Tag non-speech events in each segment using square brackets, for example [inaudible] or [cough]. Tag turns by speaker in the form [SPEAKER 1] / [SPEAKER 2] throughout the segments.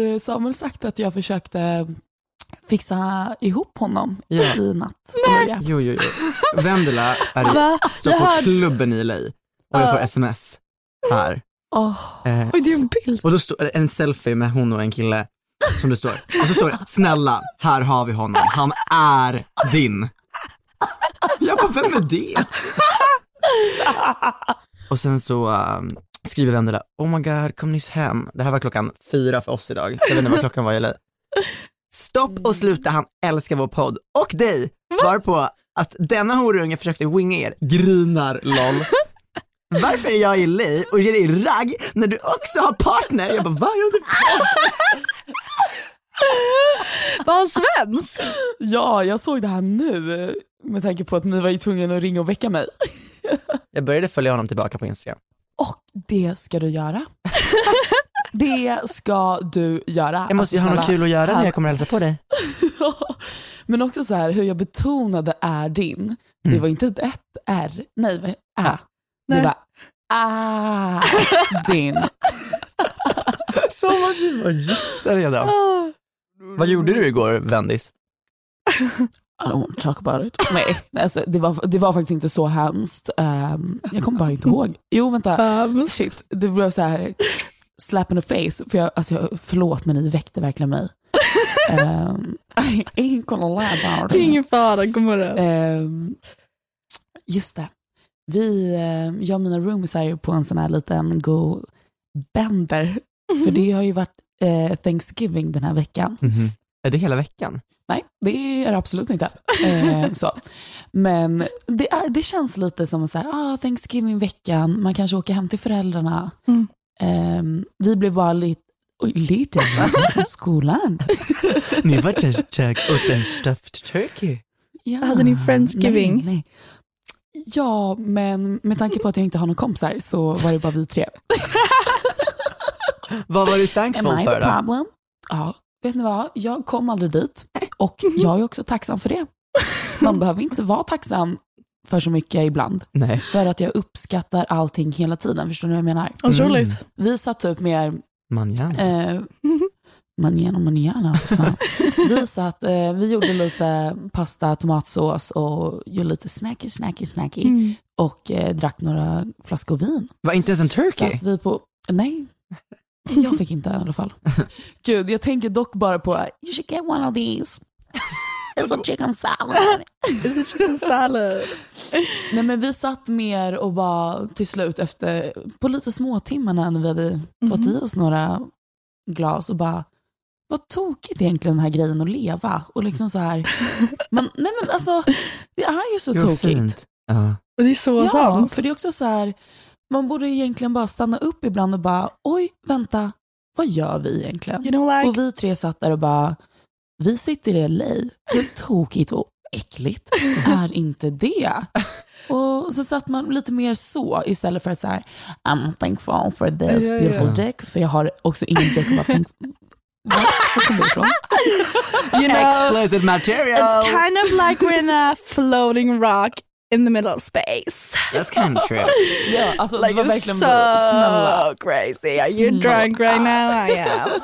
[SPEAKER 1] Har, Samuel sagt att jag försökte fixa ihop honom
[SPEAKER 2] Ja.
[SPEAKER 1] i natt?
[SPEAKER 2] Nej. Jo, jo, jo. Vendela är står på
[SPEAKER 3] hörde-
[SPEAKER 2] klubben i LA och jag får sms här.
[SPEAKER 1] Åh,
[SPEAKER 2] Eh,
[SPEAKER 3] Oj, det är en bild.
[SPEAKER 2] och då står det en selfie med hon och en kille som det står. Och så står det, snälla, här har vi honom, han är din. Jag bara, vem är det? och sen så um, skriver Vendela, oh my god, kom nyss hem. Det här var klockan fyra för oss idag, jag vet inte vad klockan var i LA. Stopp och sluta, han älskar vår podd och dig. Varpå att denna horunge försökte winga er, grinar LOL. Varför är jag i LA och ger dig ragg när du också har partner? Jag bara, va? Jag typ...
[SPEAKER 3] Var han svensk?
[SPEAKER 1] Ja, jag såg det här nu med tanke på att ni var ju tvungna att ringa och väcka mig.
[SPEAKER 2] Jag började följa honom tillbaka på Instagram.
[SPEAKER 1] Och det ska du göra. [laughs] Det ska du göra.
[SPEAKER 2] Jag måste ju
[SPEAKER 1] Alltså,
[SPEAKER 2] ha något kul att göra när
[SPEAKER 1] här-
[SPEAKER 2] jag kommer hälsa på dig. [laughs]
[SPEAKER 1] Men också så här hur jag betonade är din. Det
[SPEAKER 2] Mm.
[SPEAKER 1] var inte ett R, nej, ä. Det
[SPEAKER 3] Nej.
[SPEAKER 1] var är [laughs] din.
[SPEAKER 2] Som att vi var gifta redan. Vad gjorde du igår, Vendis?
[SPEAKER 1] I don't want to talk about it. Nej, alltså, det, var, det var faktiskt inte så hemskt. Ehm, jag kommer bara inte ihåg. Jo, vänta. Shit, det blev så här slap in the face. För jag, alltså, jag, förlåt men ni väckte verkligen mig. Um, I ain't gonna lie about it.
[SPEAKER 3] Ingen fara, god morgon.
[SPEAKER 1] Ehm, just det. Vi, jag och mina roomies är ju på en sån här liten go bender. För det har ju varit eh, Thanksgiving den här veckan.
[SPEAKER 2] Är det hela veckan?
[SPEAKER 1] Nej, det är det absolut inte. Eh, så. Men det, är, det känns lite som så här, ah, Thanksgiving-veckan, man kanske åker hem till föräldrarna.
[SPEAKER 3] Mm.
[SPEAKER 1] Eh, vi blev bara lite, oj, lite från [laughs] skolan.
[SPEAKER 2] Ni var åt en stuffed turkey.
[SPEAKER 1] Ja,
[SPEAKER 3] Hade ni Friendsgiving?
[SPEAKER 1] Nej, nej. Ja, men med tanke på att jag inte har någon kompisar så var det bara vi tre.
[SPEAKER 2] Vad var du
[SPEAKER 1] Am
[SPEAKER 2] thankful
[SPEAKER 1] I
[SPEAKER 2] för
[SPEAKER 1] the
[SPEAKER 2] då?
[SPEAKER 1] problem? Ja, vet ni vad? Jag kom aldrig dit och jag är också tacksam för det. Man behöver inte vara tacksam för så mycket ibland.
[SPEAKER 2] Nej.
[SPEAKER 1] För att jag uppskattar allting hela tiden. Förstår ni vad jag menar?
[SPEAKER 3] Otroligt.
[SPEAKER 1] Vi satt upp mer
[SPEAKER 2] Manjana.
[SPEAKER 1] Eh, fan. Vi satt, eh, vi gjorde lite pasta, tomatsås och gjorde lite snacky, snacky, snacky.
[SPEAKER 3] Mm.
[SPEAKER 1] Och eh, drack några flaskor vin.
[SPEAKER 2] Var inte ens en turkey?
[SPEAKER 1] Satt vi på, nej, jag fick inte i alla fall. [laughs] Gud, jag tänker dock bara på, you should get one of these. [laughs] It's a chicken salad.
[SPEAKER 3] Salad. [laughs]
[SPEAKER 1] Nej men vi satt mer och bara till slut efter, på lite småtimmarna när vi hade fått i oss några glas och bara, vad tokigt egentligen den här grejen att leva. Och liksom så här, men, nej men alltså, det är ju så
[SPEAKER 2] Det var
[SPEAKER 1] tokigt.
[SPEAKER 2] fint. Ja.
[SPEAKER 3] Och det är så
[SPEAKER 1] Ja,
[SPEAKER 3] sant.
[SPEAKER 1] för det är också så här, man borde egentligen bara stanna upp ibland och bara, oj, vänta, vad gör vi egentligen?
[SPEAKER 3] You know like,
[SPEAKER 1] Och vi tre satt där och bara, vi sitter i LA, hur tokigt och äckligt är inte det? [laughs] Och så satt man lite mer så istället för att säga I'm thankful for this
[SPEAKER 3] ja.
[SPEAKER 1] beautiful dick, för jag har också ingen dick att vara thankful [laughs] Va? Var kom det ifrån?
[SPEAKER 3] you know,
[SPEAKER 2] Explicit material!
[SPEAKER 3] it's kind of like we're in a floating rock in the middle of space.
[SPEAKER 2] That's kind of true.
[SPEAKER 1] Ja, alltså,
[SPEAKER 3] Like
[SPEAKER 1] det var
[SPEAKER 3] it's
[SPEAKER 1] verkligen
[SPEAKER 3] so
[SPEAKER 1] snälla.
[SPEAKER 3] crazy. Are you
[SPEAKER 1] Snälla.
[SPEAKER 3] drunk right now? Ah. I am. [laughs]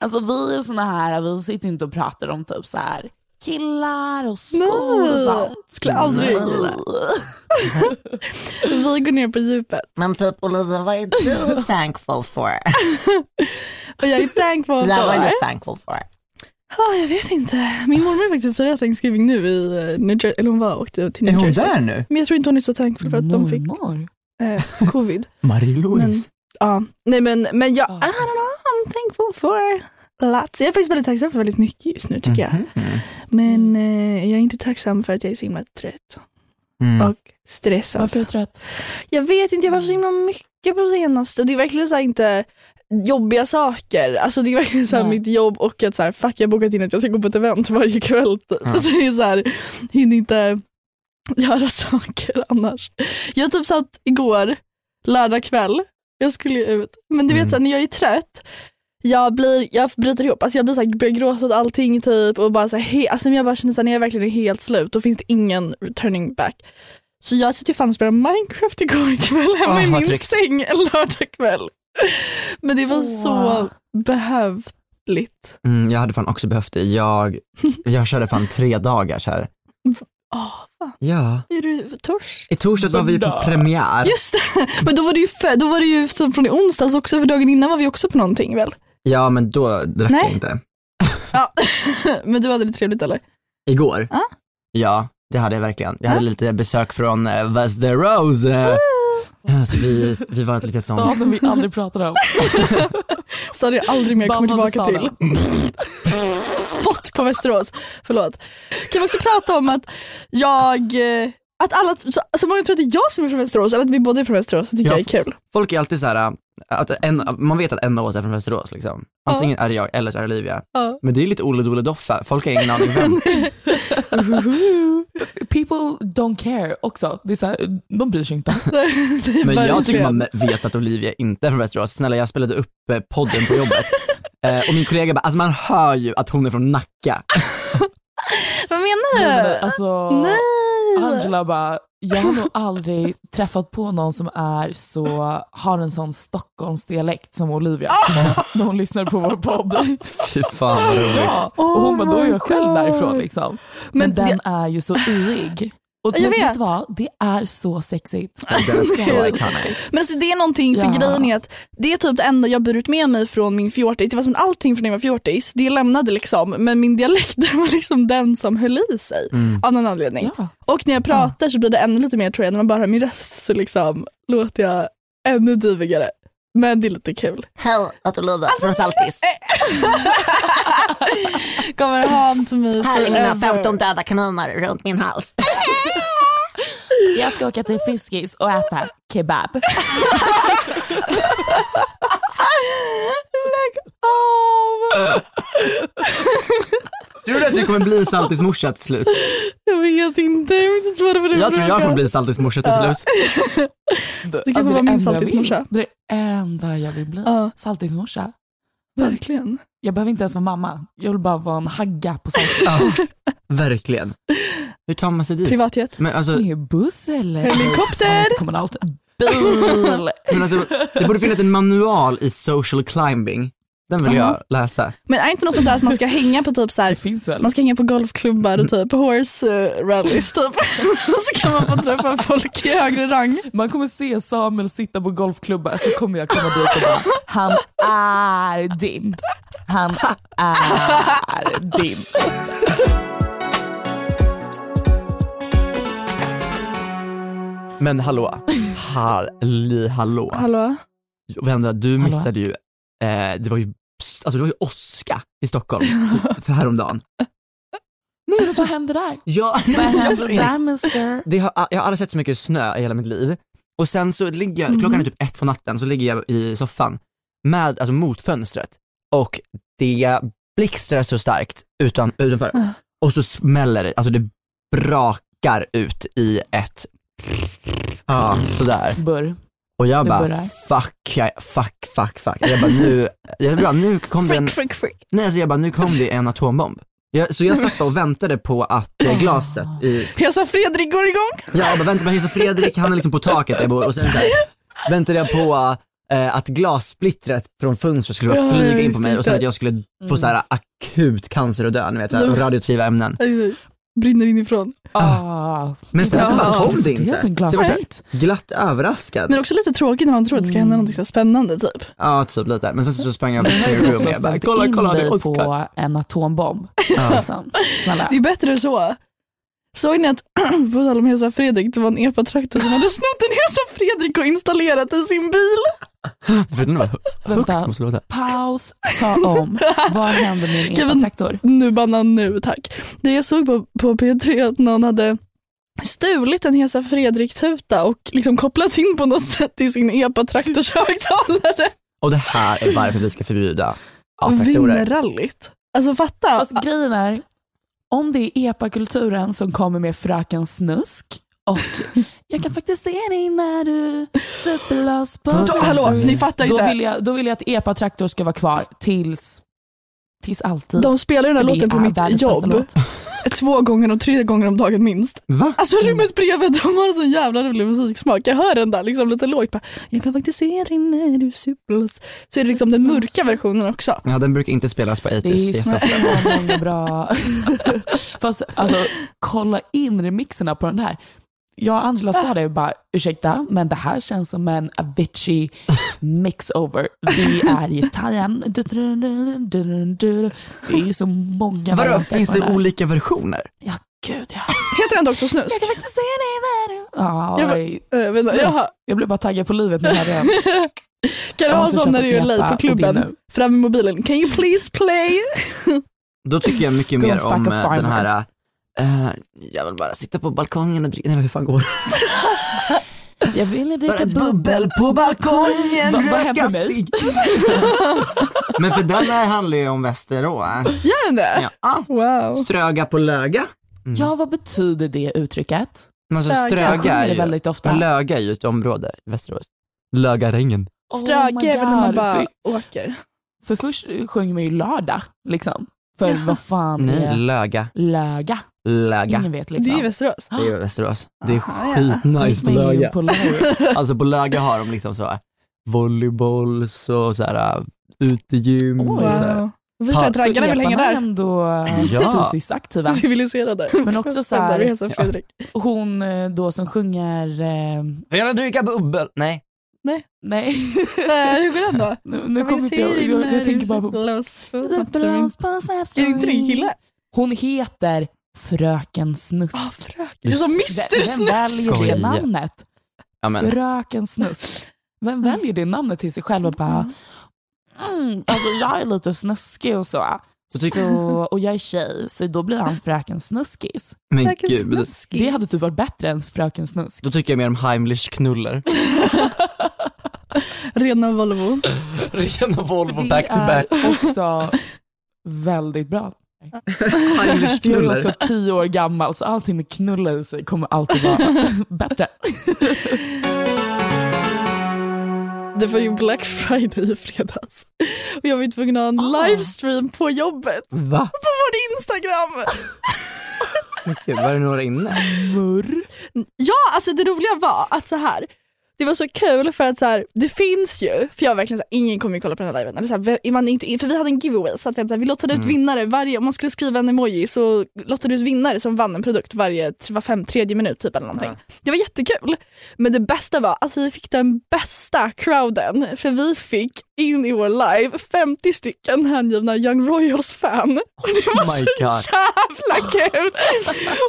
[SPEAKER 1] Alltså vi är såna här, vi sitter inte och pratar om typ så här killar och skor och
[SPEAKER 3] Nej,
[SPEAKER 1] sånt.
[SPEAKER 3] skulle aldrig
[SPEAKER 1] Nej.
[SPEAKER 3] gilla. [laughs] Vi går ner på djupet.
[SPEAKER 2] Men typ Olivia, vad är du [laughs] thankful for?
[SPEAKER 3] Och jag är thankful
[SPEAKER 2] Vad är
[SPEAKER 3] for.
[SPEAKER 2] du thankful for?
[SPEAKER 3] Ah, jag vet inte. Min mormor är faktiskt firar Thanksgiving nu i eh, New Jersey, eller hon var och åkte till
[SPEAKER 2] Är
[SPEAKER 3] New
[SPEAKER 2] hon
[SPEAKER 3] Jersey.
[SPEAKER 2] där nu?
[SPEAKER 3] Men jag tror inte hon är så thankful för att de fick
[SPEAKER 1] Mormor.
[SPEAKER 3] eh, covid. [laughs]
[SPEAKER 2] Marie-Louise.
[SPEAKER 3] Ja, nej men, men jag,
[SPEAKER 1] Ja.
[SPEAKER 3] I don't know, I'm thankful for lots. Jag är faktiskt väldigt tacksam för väldigt mycket just nu tycker jag.
[SPEAKER 2] Mhm.
[SPEAKER 3] Men eh, jag är inte tacksam för att jag är så himla trött
[SPEAKER 2] Mm.
[SPEAKER 3] och stressad.
[SPEAKER 1] Varför är du trött?
[SPEAKER 3] Jag vet inte, jag var så himla mycket på senaste och det är verkligen så här inte jobbiga saker. Alltså det är verkligen så här mitt jobb och att så här, fuck jag har bokat in att jag ska gå på ett event varje kväll. Typ.
[SPEAKER 2] Ja.
[SPEAKER 3] Så det är så här, hinner inte göra saker annars. Jag typ satt igår, lördag kväll, jag skulle ju ut. Men du vet
[SPEAKER 2] Mm.
[SPEAKER 3] så här, när jag är trött, jag, blir, jag bryter ihop, alltså jag blir så här, börjar gråta åt allting typ och bara så här, he, alltså jag bara känner så här, när jag verkligen är helt slut då finns det ingen turning back. Så jag satt ju fan och spelade Minecraft igår kväll hemma
[SPEAKER 2] Åh,
[SPEAKER 3] i min
[SPEAKER 2] tryggt.
[SPEAKER 3] säng en lördag kväll. [laughs] Men det var
[SPEAKER 1] Åh.
[SPEAKER 3] så behövligt.
[SPEAKER 2] Mm, jag hade fan också behövt det. Jag, jag körde fan tre dagar så här. [laughs]
[SPEAKER 3] Fan.
[SPEAKER 2] Ja.
[SPEAKER 3] Är du törs?
[SPEAKER 2] I torsdags var vi på premiär.
[SPEAKER 3] Just det, [laughs] men då var det ju, då var det ju som från i onsdags också för dagen innan var vi också på någonting väl?
[SPEAKER 2] Ja men då drack
[SPEAKER 3] Nej.
[SPEAKER 2] jag inte.
[SPEAKER 3] Ja. men du hade det trevligt eller?
[SPEAKER 2] Igår?
[SPEAKER 3] Ja.
[SPEAKER 2] Ja, det hade jag verkligen. Jag hade lite besök från uh, Västerås. Uh, så vi, vi var ett litet sånt.
[SPEAKER 1] Staden vi aldrig pratar om. [laughs]
[SPEAKER 3] Stad jag aldrig mer kommer tillbaka till.
[SPEAKER 1] staden.
[SPEAKER 3] Spott på Västerås. Förlåt. Kan vi också prata om att jag, eh, att alla, så, så många tror att det är jag som är från Västerås eller att vi båda är från Västerås. Det tycker
[SPEAKER 2] Ja,
[SPEAKER 3] jag är kul.
[SPEAKER 2] Folk är alltid så här, att en, man vet att en av oss är från Västerås liksom. Antingen är det jag eller så är det Olivia.
[SPEAKER 3] Ja.
[SPEAKER 2] Men det är lite Olle Dole Doffa, folk har ingen aning vem. [laughs] [laughs]
[SPEAKER 1] People don't care också. Det är så här, de bryr sig inte. [laughs]
[SPEAKER 2] Men jag tycker man vet att Olivia inte är från Västerås. Snälla jag spelade upp eh, podden på jobbet. [laughs] Eh, och min kollega bara, alltså man hör ju att hon är från Nacka.
[SPEAKER 3] Vad menar du?
[SPEAKER 1] Nej, men alltså,
[SPEAKER 3] Nej.
[SPEAKER 1] Angela bara, jag har nog [laughs] aldrig träffat på någon som är så, har en sån Stockholmsdialekt som Olivia. [laughs] När hon lyssnar på vår podd. [laughs]
[SPEAKER 2] Fy fan vad roligt.
[SPEAKER 1] Ja. Och hon bara, då är jag själv
[SPEAKER 3] Oh God.
[SPEAKER 1] därifrån liksom. Men,
[SPEAKER 3] Men
[SPEAKER 1] den
[SPEAKER 3] det-
[SPEAKER 1] är ju så yrig. Och
[SPEAKER 3] Jag
[SPEAKER 1] men
[SPEAKER 3] vet.
[SPEAKER 1] du vad? Det är så sexigt. [laughs]
[SPEAKER 2] Är så.
[SPEAKER 3] Men alltså det är någonting, för
[SPEAKER 1] Ja.
[SPEAKER 3] grejen är att det är typ det enda jag burit med mig från min fjortis. Det var som allting från när jag var fjortis, det lämnade liksom. Men min dialekt [laughs] den var liksom den som höll i sig
[SPEAKER 2] Mm.
[SPEAKER 3] av någon anledning.
[SPEAKER 1] Ja.
[SPEAKER 3] Och när jag pratar så blir det ännu lite mer tror jag, när man bara hör min röst så liksom låter jag ännu divigare. Men det är lite kul.
[SPEAKER 2] Hej, att Olivia från Saltis. [laughs]
[SPEAKER 3] Kommer haunt me forever.
[SPEAKER 2] döda kaniner runt min hals. [laughs]
[SPEAKER 1] Jag ska åka till Fiskis och äta kebab.
[SPEAKER 3] Lägg av!
[SPEAKER 2] Tror du att du kommer bli Saltis morsa till slut?
[SPEAKER 3] Jag vet inte, jag vill inte svara på den
[SPEAKER 2] Jag tror jag kommer bli Saltis morsa till slut.
[SPEAKER 3] Du kan få
[SPEAKER 1] det
[SPEAKER 3] vara min saltismorsa.
[SPEAKER 1] Det är det enda jag vill bli. Saltismorsa.
[SPEAKER 3] verkligen.
[SPEAKER 1] Jag behöver inte ens vara mamma. Jag vill bara vara en hagga på saltis.
[SPEAKER 2] Ja, verkligen. Hur tar man sig dit?
[SPEAKER 3] Privatjet.
[SPEAKER 2] Men alltså,
[SPEAKER 1] Med buss eller?
[SPEAKER 3] Helikopter.
[SPEAKER 1] Fan, kommunalt. Bil.
[SPEAKER 2] men alltså, det borde finnas en manual i social climbing. Den vill jag läsa.
[SPEAKER 3] Men är inte något sånt där att man ska hänga på typ så
[SPEAKER 1] Det
[SPEAKER 3] här,
[SPEAKER 1] finns väl?
[SPEAKER 3] man ska hänga på golfklubbar och typ horse uh, rallies typ. [laughs] så kan man få träffa folk i högre rang.
[SPEAKER 1] Man kommer se Samuel sitta på golfklubbar så kommer jag komma dit och bara, han är din. Han är din.
[SPEAKER 2] Men hallå, halli hallå.
[SPEAKER 3] Hallå?
[SPEAKER 2] Vendela, du
[SPEAKER 1] Hallå?
[SPEAKER 2] missade ju, eh, det var ju, alltså det var ju åska i Stockholm [laughs] för häromdagen.
[SPEAKER 1] Nej, vad händer där?
[SPEAKER 2] Ja,
[SPEAKER 1] Vad där mister? [laughs]
[SPEAKER 2] det har, jag har aldrig sett så mycket snö i hela mitt liv. Och sen så ligger jag, klockan är typ ett på natten, så ligger jag i soffan med, alltså mot fönstret och det blixtrar så starkt utan, utanför
[SPEAKER 3] Ah.
[SPEAKER 2] och så smäller det, alltså det brakar ut i ett, ja sådär.
[SPEAKER 1] Burr.
[SPEAKER 2] Och jag bara fuck, jag, fuck, fuck, fuck. Jag bara nu, jag bara, nu kom det en,
[SPEAKER 3] Frick, frick,
[SPEAKER 2] nej alltså jag bara nu kom det en atombomb. Jag, så jag satt bara och väntade på att eh, glaset i
[SPEAKER 3] Jag sa Fredrik går igång.
[SPEAKER 2] Ja, jag bara väntade på Hesa Fredrik, han är liksom på taket där jag bor och sen så här, väntade jag på eh, att glassplittret från fönstret skulle
[SPEAKER 3] Ja,
[SPEAKER 2] flyga in på mig och sen att jag skulle få så här akut cancer och dö, ni vet, och radioaktiva ämnen.
[SPEAKER 3] Brinner inifrån.
[SPEAKER 1] Ah.
[SPEAKER 2] Men sen så bara kom det
[SPEAKER 1] Det
[SPEAKER 2] inte.
[SPEAKER 1] är en
[SPEAKER 2] Så jag var så glatt överraskad.
[SPEAKER 3] Men också lite tråkigt när man tror att det ska hända något så här spännande typ.
[SPEAKER 2] Ja, typ lite. Men sen så sprang jag till
[SPEAKER 1] har
[SPEAKER 2] och bara, kolla, kolla, det är Oscar.
[SPEAKER 1] på en atombomb. Liksom. Snälla.
[SPEAKER 3] Det är bättre så. Såg ni att, [clears throat] på tal om Hesa Fredrik, det var en epatraktor som hade snott en Hesa Fredrik och installerat i sin bil. [laughs]
[SPEAKER 1] Vänta, paus, ta om. [laughs] Vad hände med en epatraktor?
[SPEAKER 3] Nu banna nu tack. Det jag såg på, på P3 att någon hade stulit en Hesa Fredrik-tuta och liksom kopplat in på något sätt till sin epatraktorshögtalare.
[SPEAKER 2] Och det här är varför vi ska förbjuda A-traktorer.
[SPEAKER 3] vinner rallyt. Alltså fatta.
[SPEAKER 1] Fast grejen är, om det är epakulturen som kommer med Fröken Snusk och [laughs] jag kan faktiskt se dig när du superloss på
[SPEAKER 2] Då-
[SPEAKER 3] Då, hallå, ni fattar
[SPEAKER 1] då
[SPEAKER 3] inte.
[SPEAKER 1] vill, jag, då vill jag att epatraktor ska vara kvar tills, tills alltid.
[SPEAKER 3] De spelar den här
[SPEAKER 1] För
[SPEAKER 3] låten på mitt jobb [laughs] två gånger och tre gånger om dagen minst.
[SPEAKER 2] Va?
[SPEAKER 3] Alltså rummet bredvid, de har så jävla rolig musiksmak. Jag hör den där liksom lite lågt. Bara, jag kan faktiskt se dig när du superloss. Så är det liksom den mörka versionen också.
[SPEAKER 2] Ja, den brukar inte spelas på
[SPEAKER 1] Det är
[SPEAKER 2] 80s.
[SPEAKER 1] så många bra... [laughs] Fast alltså, kolla in remixerna på den här. Jag och Angela sa det bara, ursäkta, men det här känns som en Avicii mixover. [laughs] Det är gitarren, det är så många
[SPEAKER 2] Vadå, finns det olika versioner?
[SPEAKER 1] Ja, gud ja.
[SPEAKER 3] Heter den Dr. Snusk?
[SPEAKER 1] Jag kan faktiskt se dig när du... Ja,
[SPEAKER 3] Jag var-
[SPEAKER 1] oj.
[SPEAKER 3] Jag, jag,
[SPEAKER 1] jag blev bara taggad på livet när jag hörde den.
[SPEAKER 3] kan du ha
[SPEAKER 1] måste
[SPEAKER 3] sån när du är late på klubben?
[SPEAKER 1] nu.
[SPEAKER 3] Fram med mobilen. Can you please play? [laughs]
[SPEAKER 2] Då tycker jag mycket mer om eh, den här, eh, jag vill bara sitta på balkongen och dricka, nej hur fan går [laughs]
[SPEAKER 1] Jag ville
[SPEAKER 2] Bara
[SPEAKER 1] dricka
[SPEAKER 2] bubbel på balkongen, röka cigg. [laughs] Men för den här handlar ju om Västerås.
[SPEAKER 3] Gör den det?
[SPEAKER 2] Ja.
[SPEAKER 3] Wow.
[SPEAKER 2] Ströga på löga.
[SPEAKER 1] Ja, vad betyder det uttrycket?
[SPEAKER 2] Men alltså,
[SPEAKER 3] Ströga.
[SPEAKER 2] ströga
[SPEAKER 1] Jag sjunger
[SPEAKER 2] är
[SPEAKER 1] det
[SPEAKER 2] ju,
[SPEAKER 1] väldigt ofta.
[SPEAKER 2] löga är ju ett område i Västerås. Lögarängen.
[SPEAKER 1] Oh my
[SPEAKER 3] är väl när man bara
[SPEAKER 1] För,
[SPEAKER 3] åker.
[SPEAKER 1] för först sjunger man ju lördag, liksom. För vad fan
[SPEAKER 2] Nej,
[SPEAKER 1] är
[SPEAKER 2] löga.
[SPEAKER 1] löga?
[SPEAKER 2] Löga.
[SPEAKER 1] Ingen vet
[SPEAKER 3] Det
[SPEAKER 1] liksom.
[SPEAKER 3] är ju Västerås. [gasps]
[SPEAKER 2] Det är Västerås. Det är
[SPEAKER 3] ja.
[SPEAKER 1] Så
[SPEAKER 2] skitnice
[SPEAKER 1] gick
[SPEAKER 2] på
[SPEAKER 1] man ju
[SPEAKER 2] löga.
[SPEAKER 1] på.
[SPEAKER 2] Alltså på löga har de liksom så här volleybolls och så här uh, utegym och så här.
[SPEAKER 3] Wow. Att
[SPEAKER 1] Så
[SPEAKER 3] raggarna vill hänga där.
[SPEAKER 1] ändå eh, [laughs]
[SPEAKER 2] Ja.
[SPEAKER 1] fysiskt aktiva.
[SPEAKER 3] Civiliserade. [laughs]
[SPEAKER 1] Men också så här-
[SPEAKER 3] Fredrik.
[SPEAKER 1] Hon eh, då som sjunger, eh,
[SPEAKER 2] Får jag dricka bubbel? Nej.
[SPEAKER 1] nej,
[SPEAKER 3] Eh, Hur går den då? [laughs]
[SPEAKER 1] nu, nu kommer inte jag, jag, jag tänker bara på
[SPEAKER 3] Är det inte det en kille?
[SPEAKER 1] Hon heter Fröken Snusk.
[SPEAKER 3] Ah, fröken. Det är som Mr
[SPEAKER 1] Vem
[SPEAKER 3] Snusk.
[SPEAKER 1] väljer
[SPEAKER 2] Skoja.
[SPEAKER 1] det namnet?
[SPEAKER 2] Ja, men,
[SPEAKER 1] Fröken Snusk. Vem väljer det namnet till sig själv och bara, mm, alltså jag är lite snuskig och så. Så och jag är tjej, så då blir han Fröken Snuskis.
[SPEAKER 2] men
[SPEAKER 3] Fröken
[SPEAKER 2] gud.
[SPEAKER 3] Snuskig.
[SPEAKER 1] Det hade typ varit bättre än Fröken Snusk.
[SPEAKER 2] Då tycker jag mer om Heimlich knuller. [laughs]
[SPEAKER 3] Rena Volvo. [laughs]
[SPEAKER 2] Rena Volvo
[SPEAKER 1] Det
[SPEAKER 2] back to back.
[SPEAKER 1] är också väldigt bra. [laughs] Jag är också tio år gammal så allting med knulla i sig kommer alltid vara [laughs] bättre.
[SPEAKER 3] Det var ju Black Friday i fredags. Och jag var ju tvungen att ha en
[SPEAKER 1] Ah.
[SPEAKER 3] livestream på jobbet.
[SPEAKER 2] Va?
[SPEAKER 3] På vår Instagram. [laughs]
[SPEAKER 2] Gud, var det några inne?
[SPEAKER 1] Murr.
[SPEAKER 3] Ja, alltså det roliga var att så här. Det var så kul för att så här, det finns ju, för jag verkligen så här, ingen kommer ju kolla på den här liven. Eller så här, är man inte, för vi hade en giveaway så att vi, så här, vi lottade ut vinnare varje, om man skulle skriva en emoji så lottade vi ut vinnare som vann en produkt varje var fem, tredje minut typ eller någonting. Det var jättekul. Men det bästa var att vi fick den bästa crowden för vi fick in i vår live 50 stycken hängivna Young Royals-fan. Och det var
[SPEAKER 2] Oh
[SPEAKER 3] så
[SPEAKER 2] God.
[SPEAKER 3] jävla kul!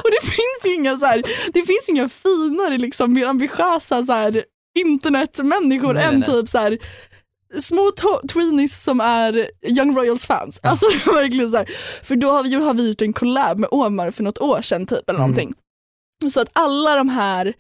[SPEAKER 3] Och det finns ju inga, så här, det finns inga finare, liksom, mer ambitiösa så här, internetmänniskor
[SPEAKER 2] Nej,
[SPEAKER 3] än
[SPEAKER 2] nej,
[SPEAKER 3] typ så här, små tweenies som är Young Royals fans. Alltså [laughs] verkligen så här. För då har vi, har vi gjort en collab med Omar för något år sedan typ eller
[SPEAKER 2] Mm.
[SPEAKER 3] någonting. Så att alla de här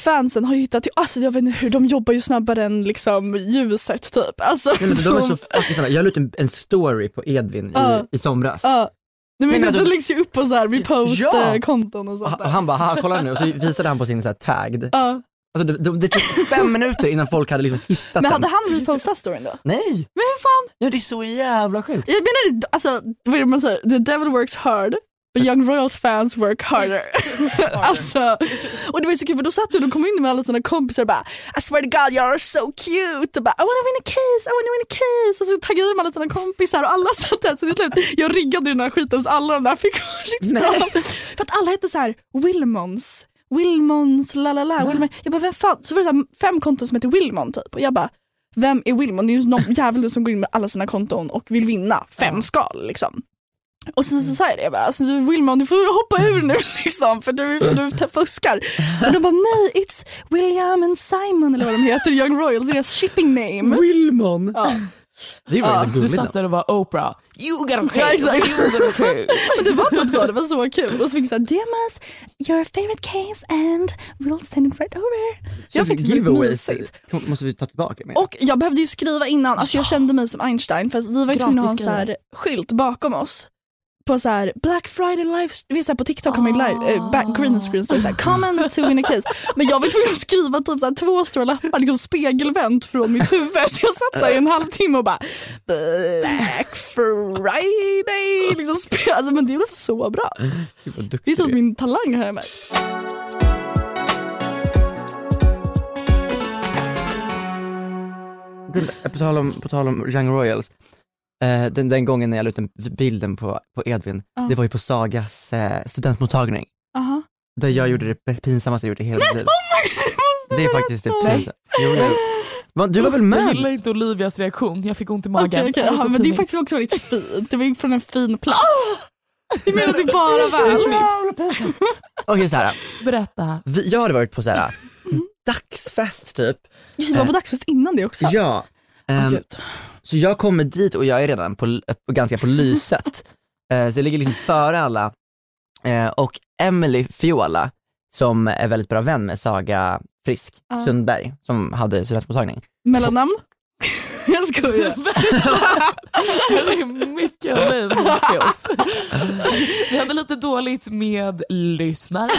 [SPEAKER 3] fansen har hittat till, alltså jag vet inte hur, de jobbar ju snabbare än liksom ljuset typ. Alltså,
[SPEAKER 2] Nej, men de är så fucking snabba. Jag la ut en, en story på Edvin
[SPEAKER 3] Ja.
[SPEAKER 2] i, i somras.
[SPEAKER 3] Ja. Nej, men
[SPEAKER 2] men
[SPEAKER 3] det
[SPEAKER 2] alltså-
[SPEAKER 3] läggs ju upp på så här
[SPEAKER 2] Ja.
[SPEAKER 3] repost-konton och
[SPEAKER 2] Och
[SPEAKER 3] sånt
[SPEAKER 2] han-
[SPEAKER 3] där.
[SPEAKER 2] och han bara, "Haha, kolla nu, och så visade han på sin så här tagged.
[SPEAKER 3] Ja.
[SPEAKER 2] Alltså det, det, det tog fem [laughs] minuter innan folk hade liksom hittat
[SPEAKER 3] Men
[SPEAKER 2] den.
[SPEAKER 3] hade han repostat storyn då?
[SPEAKER 2] Nej!
[SPEAKER 3] Men hur fan?
[SPEAKER 2] Ja, det är så jävla sjukt.
[SPEAKER 3] Jag menar, alltså, vad är det man säger? The devil works hard, but young royals fans work harder. [laughs] alltså, och det var så kul för då satt han och kom in med alla sina kompisar och bara I swear to god you're so cute och bara I wanna win a case, I wanna win a case och så taggade de alla sina kompisar och alla [laughs] satt där så till slut jag riggade den här skiten så alla de där fick varsitt skal. För att alla hette så här Wilmons, Wilmons, la la la. Wilmon. Jag bara vem fan, så var det så fem konton som heter Wilmon typ och jag bara vem är Wilmon? Det är ju någon [laughs] jävel som går in med alla sina konton och vill vinna fem skal liksom. Och sen så sa jag det, jag bara, alltså, du Wilmon du får hoppa ur nu [laughs] liksom för du, du [laughs] fuskar. Och de bara nej it's William and Simon eller vad de heter, Young Royals, deras shipping name.
[SPEAKER 2] Wilmon!
[SPEAKER 3] Ja.
[SPEAKER 2] Det var
[SPEAKER 3] Ja,
[SPEAKER 1] Du satt där och var Oprah. You got a case, you got a case.
[SPEAKER 3] Men det var typ så, det var så kul. Och så fick vi såhär, Demas, your favorite case and we'll send it right over. Jag fick
[SPEAKER 2] giveaways måste vi ta tillbaka med.
[SPEAKER 3] Och jag behövde ju skriva innan, alltså jag kände mig som Einstein för att vi var ju tvungna att ha en så här skylt bakom oss på så här Black Friday live, vi är så här på TikTok man ju live, eh, back, green screen står det så här comment to win a case. Men jag var tvungen att skriva typ så här två stora lappar liksom spegelvänt från mitt huvud så jag satt där i en halvtimme och bara Black Friday. Liksom, alltså, men det blev så bra. Det är typ min talang har jag märkt.
[SPEAKER 2] På, tal om, på tal om Young Royals, eh, den, den gången när jag la ut den bilden på, på Edvin,
[SPEAKER 3] Ja.
[SPEAKER 2] det var ju på Sagas eh, studentmottagning.
[SPEAKER 3] Aha.
[SPEAKER 2] Där jag gjorde det pinsammaste jag gjort i hela mitt liv. Det är faktiskt det pinsamma. Jo, jo. Va, Du var väl
[SPEAKER 1] Jag
[SPEAKER 2] med?
[SPEAKER 1] gillar inte Olivias reaktion, jag fick ont i magen. Var så
[SPEAKER 3] Jaha, men det är faktiskt också väldigt fint. Det var ju från en fin plats. Du menar att det bara var
[SPEAKER 2] Okej såhär,
[SPEAKER 1] Berätta.
[SPEAKER 2] vi, jag hade varit på såhär dagsfest typ.
[SPEAKER 3] Det, var på dagsfest innan det också.
[SPEAKER 2] Ja.
[SPEAKER 3] Gud.
[SPEAKER 2] så jag kommer dit och jag är redan på, på ganska på lyset. [laughs] Eh, så jag ligger liksom före alla. Eh, och Emily Fiola, som är väldigt bra vän med Saga Frisk. Sundberg, som hade studentmottagning.
[SPEAKER 3] Mellannamn? [laughs] [laughs] jag skojar.
[SPEAKER 1] Det är mycket av mig som skills. Vi hade lite dåligt med lyssnare.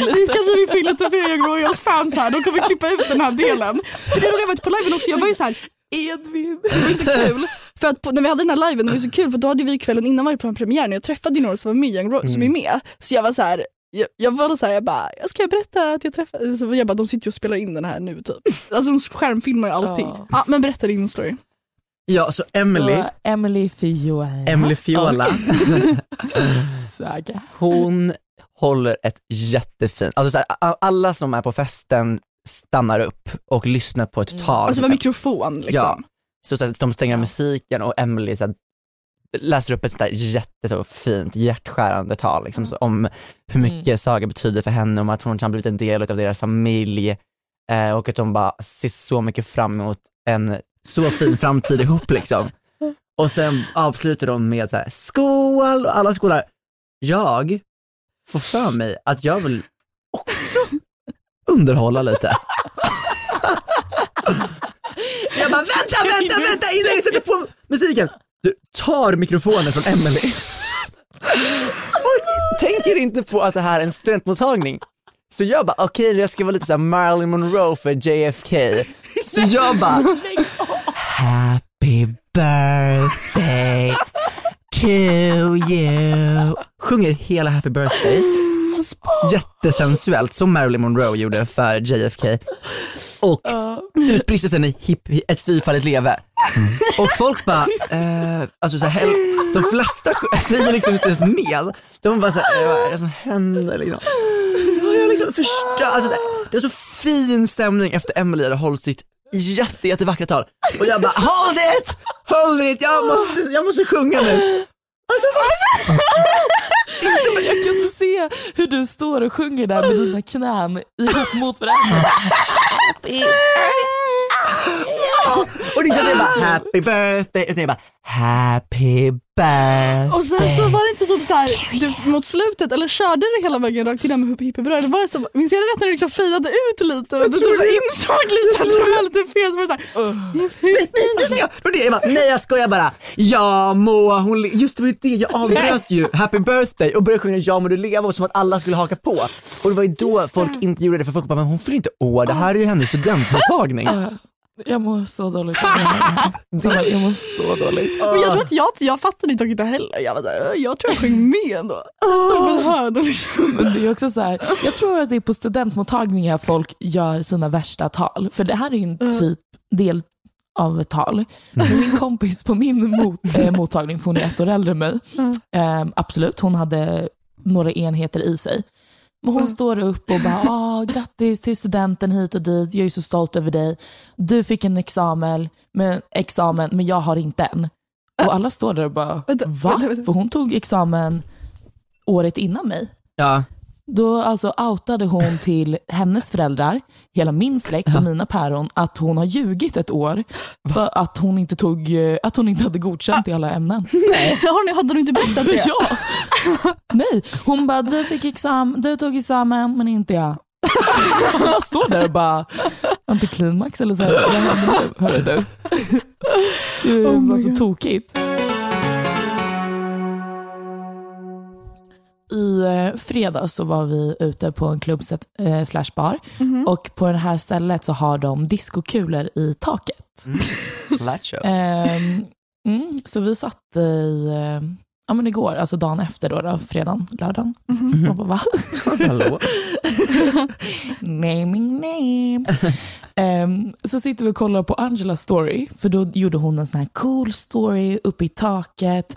[SPEAKER 3] Nu kanske vi får in lite fler Young Royals fans här, då kommer vi klippa ut den här delen. För det roliga var på liven också, jag var ju så här,
[SPEAKER 1] Edvin.
[SPEAKER 3] det var så kul. För att på, när vi hade den här liven, det var så kul för då hade vi kvällen innan varit på premiären och jag träffade några som var med, som är med. Så jag var så här, jag, jag var så här, jag bara, jag ska berätta att jag träffade, så jag bara, de sitter ju och spelar in den här nu typ. Alltså de skärmfilmar ju allting.
[SPEAKER 1] Ja.
[SPEAKER 3] Ja, men berätta din story.
[SPEAKER 2] Ja, så Emily,
[SPEAKER 1] Så, Emily Fiola.
[SPEAKER 2] Emily Fiola, [laughs] hon håller ett jättefint, alltså så här, alla som är på festen stannar upp och lyssnar på ett tal.
[SPEAKER 3] Alltså med mikrofon liksom.
[SPEAKER 2] Ja. Så, så att de stänger musiken och Emily så här, läser upp ett sånt där jättefint hjärtskärande tal liksom, så, om hur mycket Saga betyder för henne, om att hon har blivit en del av deras familj eh, och att de bara ser så mycket fram emot en så fin framtid [laughs] ihop liksom. Och sen avslutar de med så här, skål och alla skålar. Jag får för mig att jag vill också underhålla lite. [laughs] Så jag bara vänta, vänta, vänta innan ni sätter på musiken. Du tar mikrofonen från Emily [laughs] och tänker inte på att det här är en studentmottagning. Så jag bara okej jag ska vara lite såhär Marilyn Monroe för JFK. Så jag bara Happy birthday to you. Sjunger hela happy birthday. Jättesensuellt som Marilyn Monroe gjorde för JFK. Och utbrister sen i hip, ett fyrfaldigt leve. Och folk bara, eh, alltså så här, de flesta [laughs] säger liksom inte ens med. De bara såhär, vad är det som händer liksom? Jag liksom förstör, alltså så här, det är så fin stämning efter Emily hade hållit sitt jätte, jättevackra tal. Och jag bara, hold it! Hold it! Jag måste, jag måste sjunga nu. Alltså [laughs] inte,
[SPEAKER 1] Men jag kunde se hur du står och sjunger där med dina knän ihop mot varandra.
[SPEAKER 2] Och det är bara happy birthday, och jag bara happy birthday.
[SPEAKER 3] Och sen så var det inte typ såhär, du, mot slutet, eller körde du hela vägen rakt innan med Hippie Bröd? Var det så, minns jag det rätt när du liksom firade ut lite och du typ så insåg lite att det var lite fel? Så var det såhär,
[SPEAKER 2] Ja, och det, jag bara, nej jag skojar bara. Ja må hon le-" Just det var ju det, jag avbröt ju happy birthday och började sjunga ja må du leva och som att alla skulle haka på. Och det var ju då folk inte gjorde det för folk bara, men hon fyller inte år, det här är ju hennes studentmottagning.
[SPEAKER 1] Jag mår så dåligt. Så [laughs] jag mår så dåligt.
[SPEAKER 3] Men jag tror att jag, jag fattade inte inte heller. Jag, var där, jag tror jag sjöng med ändå. Jag liksom.
[SPEAKER 1] Men det är också så här, jag tror att det är på studentmottagningar folk gör sina värsta tal. För det här är ju en typ del av ett tal. Men min kompis på min mot, [laughs] eh, mottagning, för hon är ett år äldre än mig, eh, absolut, hon hade några enheter i sig. Men hon står upp och bara, ah, grattis till studenten hit och dit, jag är så stolt över dig. Du fick en examen, men, examen, men jag har inte en. Och alla står där och bara, va? För hon tog examen året innan mig.
[SPEAKER 2] Ja,
[SPEAKER 1] Då alltså outade hon till hennes föräldrar, hela min släkt och mina päron att hon har ljugit ett år för att hon inte, tog, eh, att hon inte hade godkänt i alla ämnen. [laughs]
[SPEAKER 3] Ni, hade du inte berättat det? [laughs]
[SPEAKER 1] Ja! Nej, hon bara du, fick exam, du tog examen men inte jag. Jag [laughs] står där och bara antiklimax eller så här. Vad händer nu? Hörru du. Det var så tokigt. I eh, fredags så var vi ute på en klubb eh, slash bar
[SPEAKER 3] Mhm.
[SPEAKER 1] och på det här stället så har de diskokulor i taket.
[SPEAKER 2] Lattjo. [laughs]
[SPEAKER 1] Ehm, mm, så vi satt i, eh, ja men igår, alltså dagen efter då, då fredagen, lördagen. Och bara, va? [laughs]
[SPEAKER 2] Hallå? [laughs]
[SPEAKER 1] Naming names. Ehm, så sitter vi och kollar på Angelas story, för då gjorde hon en sån här cool story uppe i taket.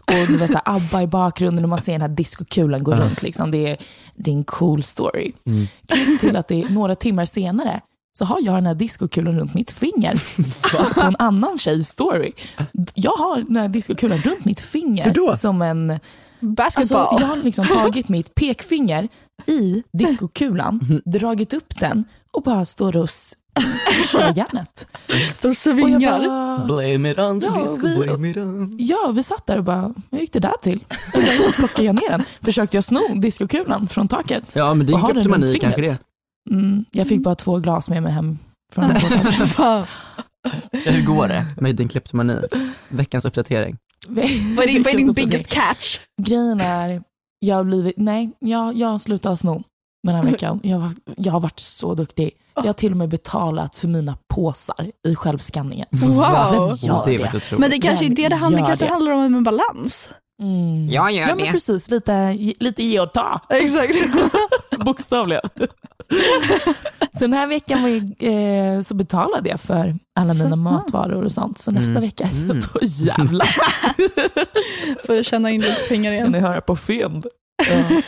[SPEAKER 1] Och det var så här ABBA i bakgrunden och man ser den här diskokulan gå runt. Liksom. Det, är, det är en cool story. Klipp till att det är några timmar senare så har jag den här diskokulan runt mitt finger på en annan tjejs story. Jag har den här diskokulan runt mitt finger som en... Alltså,
[SPEAKER 3] Basketball.
[SPEAKER 1] jag har liksom tagit mitt pekfinger i diskokulan, dragit upp den och bara står och [laughs] kör järnet.
[SPEAKER 3] Står och svingar.
[SPEAKER 1] bara,
[SPEAKER 2] Blame it on the
[SPEAKER 1] Ja,
[SPEAKER 2] disco,
[SPEAKER 1] vi-
[SPEAKER 2] blame it on...
[SPEAKER 1] Ja, vi satt där och bara, hur gick det där till? Och så plockade jag ner den. Försökte jag sno diskokulan från taket.
[SPEAKER 2] Ja men det
[SPEAKER 1] den runt
[SPEAKER 2] kleptomani kanske det.
[SPEAKER 1] Mm, jag fick bara två glas med mig hem från. [laughs]
[SPEAKER 2] Hur går det med din kleptomani? Veckans uppdatering.
[SPEAKER 3] Vad är din, vad är din biggest catch?
[SPEAKER 1] Grejen är, jag har blivit, nej, jag, jag har slutat sno den här veckan. Jag, jag har varit så duktig. Jag har till och med betalat för mina påsar i självskanningen.
[SPEAKER 3] Wow.
[SPEAKER 1] gör
[SPEAKER 2] det är
[SPEAKER 1] det?
[SPEAKER 3] Men det kanske är det det handlar, kanske
[SPEAKER 1] det.
[SPEAKER 3] handlar om en balans.
[SPEAKER 1] Mm.
[SPEAKER 2] Jag gör
[SPEAKER 1] Ja men precis, lite, lite ge och ta.
[SPEAKER 3] Exakt. [laughs]
[SPEAKER 1] Bokstavligen. [laughs] så den här veckan var eh, så betalade jag för alla
[SPEAKER 3] Så,
[SPEAKER 1] mina
[SPEAKER 3] ja.
[SPEAKER 1] matvaror och sånt. Så nästa
[SPEAKER 2] Mm.
[SPEAKER 1] vecka,
[SPEAKER 2] Mm.
[SPEAKER 1] då jävlar [laughs]
[SPEAKER 3] För att tjäna in lite pengar
[SPEAKER 1] ska
[SPEAKER 3] igen.
[SPEAKER 1] ni höra på fynd. Ja.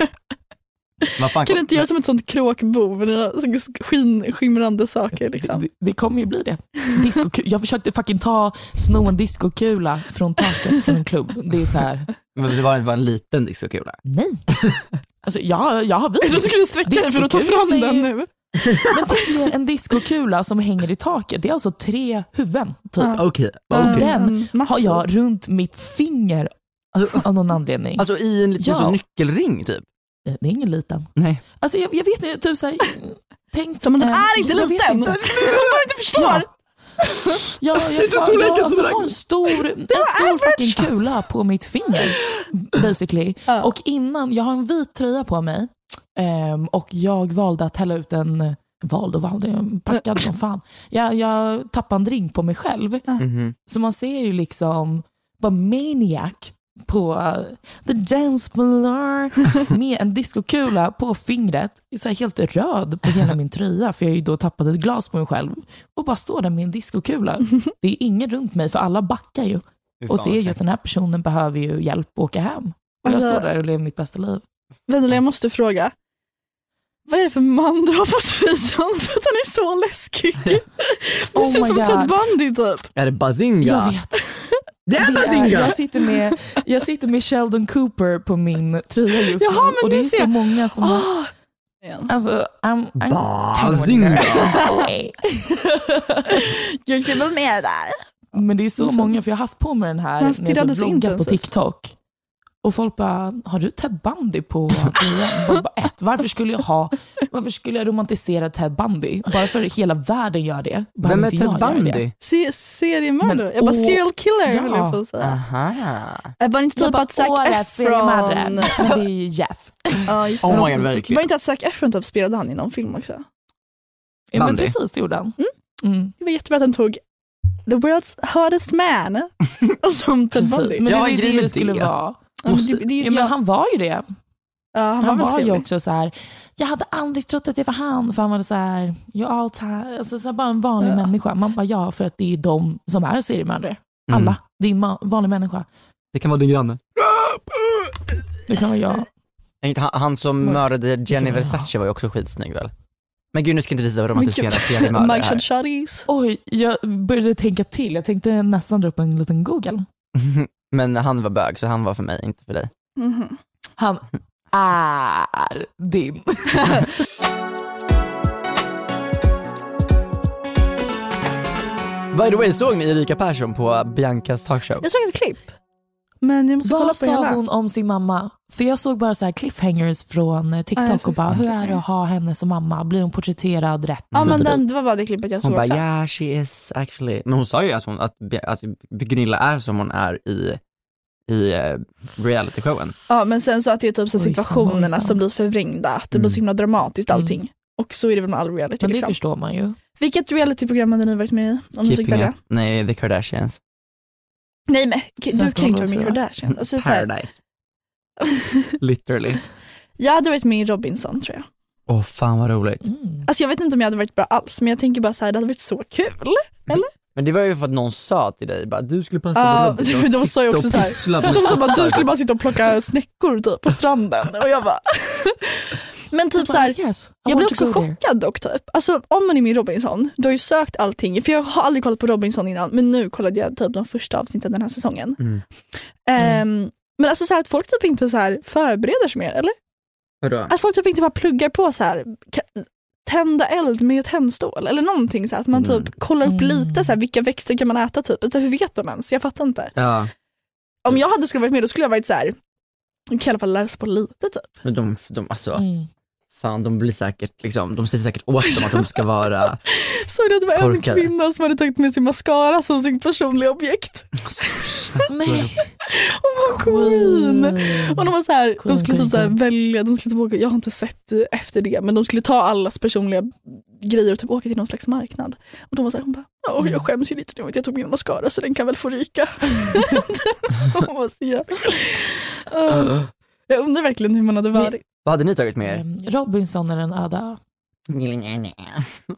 [SPEAKER 3] Kan du inte göra som ett sånt kråkbo med dina skin, skimrande saker liksom?
[SPEAKER 1] Det, det kommer ju bli det. Disco, jag försökte fucking ta, sno en discokula från taket från en klubb. Det är så här.
[SPEAKER 2] Men det var, det var en liten discokula.
[SPEAKER 1] nej. Alltså, jag, jag har
[SPEAKER 3] Jag trodde du skulle sträcka dig för att ta fram den nu.
[SPEAKER 1] Men tänk er en discokula som hänger i taket. Det är alltså tre huvuden. Typ.
[SPEAKER 2] Okej.
[SPEAKER 1] Och
[SPEAKER 2] okej.
[SPEAKER 1] den
[SPEAKER 3] Mm,
[SPEAKER 1] har jag runt mitt finger
[SPEAKER 2] Alltså,
[SPEAKER 1] av någon anledning.
[SPEAKER 2] alltså i en liten
[SPEAKER 1] Ja.
[SPEAKER 2] nyckelring typ?
[SPEAKER 1] Det är ingen liten.
[SPEAKER 2] Nej.
[SPEAKER 1] Alltså jag, jag vet inte, typ såhär, tänk...
[SPEAKER 3] Så, men den
[SPEAKER 1] eh,
[SPEAKER 3] är inte
[SPEAKER 1] jag
[SPEAKER 3] liten!
[SPEAKER 1] inte. [laughs]
[SPEAKER 3] Vad du inte förstår!
[SPEAKER 1] Ja. Ja, jag, jag, jag, alltså,
[SPEAKER 2] storleken.
[SPEAKER 1] har en stor, [laughs] en stor fucking kula på mitt finger basically.
[SPEAKER 3] Ja.
[SPEAKER 1] Och innan, jag har en vit tröja på mig ehm, och jag valde att hälla ut en, valde och valde, jag packad som fan. Jag, jag tappade en drink på mig själv.
[SPEAKER 2] Mhm.
[SPEAKER 1] Så man ser ju liksom bara maniac på uh, the dance floor [laughs] med en discokula på fingret, så här helt röd på hela min tröja för jag har ju då tappat ett glas på mig själv och bara står där med en discokula. [laughs] Det är ingen runt mig för alla backar ju och ser ju att den här personen behöver ju hjälp att åka hem. Och jag
[SPEAKER 3] Alltså-
[SPEAKER 1] står där och lever mitt bästa liv.
[SPEAKER 3] Vendela, jag måste fråga. Vad är det för man du har på tröjan? [laughs] För att han är så läskig. Det
[SPEAKER 1] Oh
[SPEAKER 3] ser ut som. Ted Bundy typ.
[SPEAKER 2] Är det Bazinga?
[SPEAKER 1] Jag vet.
[SPEAKER 2] Det är Bazinga!
[SPEAKER 1] jag, sitter med, jag sitter med Sheldon Cooper på min tröja just
[SPEAKER 3] Jaha,
[SPEAKER 1] nu och det är så
[SPEAKER 3] jag.
[SPEAKER 1] många som har
[SPEAKER 3] Åh.
[SPEAKER 1] Alltså, I'm, I'm
[SPEAKER 2] Bazinga! [laughs]
[SPEAKER 3] Jag ser är där.
[SPEAKER 1] Men det är så många, för jag har haft på mig den här när jag
[SPEAKER 3] så
[SPEAKER 1] bloggat på. TikTok. Och folk bara, har du Ted Bundy på [laughs] bara, ett, varför skulle jag ha, varför skulle jag romantisera Ted Bundy? Bara för att hela världen gör det. behöver
[SPEAKER 2] Vem är Ted
[SPEAKER 1] det.
[SPEAKER 2] Bundy?
[SPEAKER 3] Se, seriemördare. Jag bara serial killer
[SPEAKER 1] ja.
[SPEAKER 3] höll jag på att säga.
[SPEAKER 2] Aha.
[SPEAKER 3] Jag bara inte typ
[SPEAKER 1] bara,
[SPEAKER 3] att Zac. Efron...
[SPEAKER 1] Men det är ju [laughs] Jeff.
[SPEAKER 3] Ja, just det.
[SPEAKER 2] Oh my
[SPEAKER 3] Han
[SPEAKER 2] God, verkligen.
[SPEAKER 3] Var det inte att Zac Efron typ spelade han i någon film också?
[SPEAKER 1] Ja, men precis, det gjorde han. Mm.
[SPEAKER 3] Det var jättebra att han tog the world's hottest man [laughs] som Ted. Bundy.
[SPEAKER 1] Men det var ju det det skulle
[SPEAKER 2] det.
[SPEAKER 1] vara.
[SPEAKER 3] Men det, det,
[SPEAKER 1] Ja, men han var ju det.
[SPEAKER 3] ja, han,
[SPEAKER 1] Han
[SPEAKER 3] var,
[SPEAKER 1] var ju också så här. jag hade aldrig trott att det var han, för han var så här, you all time, alltså så här, bara en vanlig
[SPEAKER 3] Ja.
[SPEAKER 1] människa. Man bara, ja, för att det är de som är seriemördare.
[SPEAKER 2] Mm.
[SPEAKER 1] Alla. Det är en vanlig människa.
[SPEAKER 2] Det kan vara din granne.
[SPEAKER 1] Det kan vara jag.
[SPEAKER 2] Han, han som
[SPEAKER 1] Men-
[SPEAKER 2] mördade Jenny Versace var ju också skitsnygg väl? Men gud nu ska inte vi romantisera [laughs] seriemördare
[SPEAKER 3] Mike
[SPEAKER 2] här.
[SPEAKER 3] Shotties.
[SPEAKER 1] Oj, jag började tänka till. Jag tänkte nästan dra upp en liten google. [laughs]
[SPEAKER 2] Men han var bög så han var för mig, inte för dig.
[SPEAKER 3] Mhm.
[SPEAKER 1] Han är din.
[SPEAKER 2] By the way, såg ni Erika Persson på Biancas talkshow?
[SPEAKER 3] Jag såg ett klipp. Men jag måste kolla
[SPEAKER 1] Vad
[SPEAKER 3] på
[SPEAKER 1] sa
[SPEAKER 3] hela.
[SPEAKER 1] hon om sin mamma? För jag såg bara så här cliffhangers från eh,
[SPEAKER 3] Ja,
[SPEAKER 1] TikTok
[SPEAKER 3] såg
[SPEAKER 1] och bara, hur är det att ha henne som mamma? Blir hon porträtterad rätt?
[SPEAKER 3] Ja men den, det var bara det klippet jag såg
[SPEAKER 2] Hon bara
[SPEAKER 3] också.
[SPEAKER 2] yeah she is actually, men hon sa ju att, hon, att, att Gunilla är som hon är i, i uh, realityshowen.
[SPEAKER 3] Ja men sen så att det är typ så
[SPEAKER 1] Ojsan,
[SPEAKER 3] situationerna
[SPEAKER 1] ojsan.
[SPEAKER 3] som blir förvrängda, att det blir så himla dramatiskt
[SPEAKER 1] Mm.
[SPEAKER 3] allting. Och så är det väl med all reality
[SPEAKER 1] Men det
[SPEAKER 3] liksom.
[SPEAKER 1] förstår man ju.
[SPEAKER 3] Vilket realityprogram hade ni varit med i? Om ni fick
[SPEAKER 2] Keeping
[SPEAKER 3] välja?
[SPEAKER 2] nej the Kardashians.
[SPEAKER 3] Nej men du kan inte vara med i. Kardashian. Alltså,
[SPEAKER 2] Paradise. [laughs] Literally.
[SPEAKER 3] jag hade varit med i Robinson tror jag.
[SPEAKER 2] Åh fan vad roligt.
[SPEAKER 1] Mm.
[SPEAKER 3] Alltså jag vet inte om jag hade varit bra alls men jag tänker bara så här, det hade varit så kul.
[SPEAKER 2] Men det var ju för att någon sa till dig bara du skulle passa
[SPEAKER 3] Ja,
[SPEAKER 2] på Robinson. [laughs]
[SPEAKER 3] de sa ju också
[SPEAKER 2] och
[SPEAKER 3] så här,
[SPEAKER 2] pyssla med
[SPEAKER 3] De sa bara du skulle bara sitta och plocka snäckor typ på stranden och jag bara [laughs] Men typ så här,
[SPEAKER 1] yes, I
[SPEAKER 3] jag blev
[SPEAKER 1] to
[SPEAKER 3] också chockad dock typ. Alltså om man är med i Robinson, du har ju sökt allting, för jag har aldrig kollat på Robinson innan men nu kollade jag typ de första avsnitten den här säsongen.
[SPEAKER 2] Mm.
[SPEAKER 3] Ehm, men alltså så här, att folk typ inte så här förbereder sig mer eller?
[SPEAKER 2] Vadå?
[SPEAKER 3] Att folk typ inte bara pluggar på så här tända eld med tändstål eller någonting så här, att man
[SPEAKER 2] Mm.
[SPEAKER 3] typ kollar upp
[SPEAKER 1] Mm.
[SPEAKER 3] lite så här, vilka växter kan man äta typ. Alltså, hur vet de ens? Jag fattar inte.
[SPEAKER 2] Ja,
[SPEAKER 3] Om jag hade skulle varit med då skulle jag varit så här. Jag kan i alla fall lära sig på lite typ.
[SPEAKER 2] men de, de alltså,
[SPEAKER 1] Mm.
[SPEAKER 2] Fan de blir säkert liksom, de säger säkert åt dem att de ska vara [laughs]
[SPEAKER 3] Så det var en kvinna som hade tagit med sin mascara som sin personliga objekt. [laughs]
[SPEAKER 1] Nej.
[SPEAKER 3] Hon var queen. Och de var så här, de skulle
[SPEAKER 1] queen,
[SPEAKER 3] typ så här välja, de skulle typ åka, jag har inte sett efter det, men de skulle ta allas personliga grejer och typ åka till någon slags marknad. Och de var så här, hon bara, "Åh,
[SPEAKER 1] Mm.
[SPEAKER 3] jag skäms ju lite nu att jag tog min mascara så den kan väl få ryka. [laughs] hon var så jävla... Åh. Jag undrar verkligen hur man hade varit.
[SPEAKER 2] Vad hade ni tagit med er?
[SPEAKER 1] Ehm, Robinson är den öda.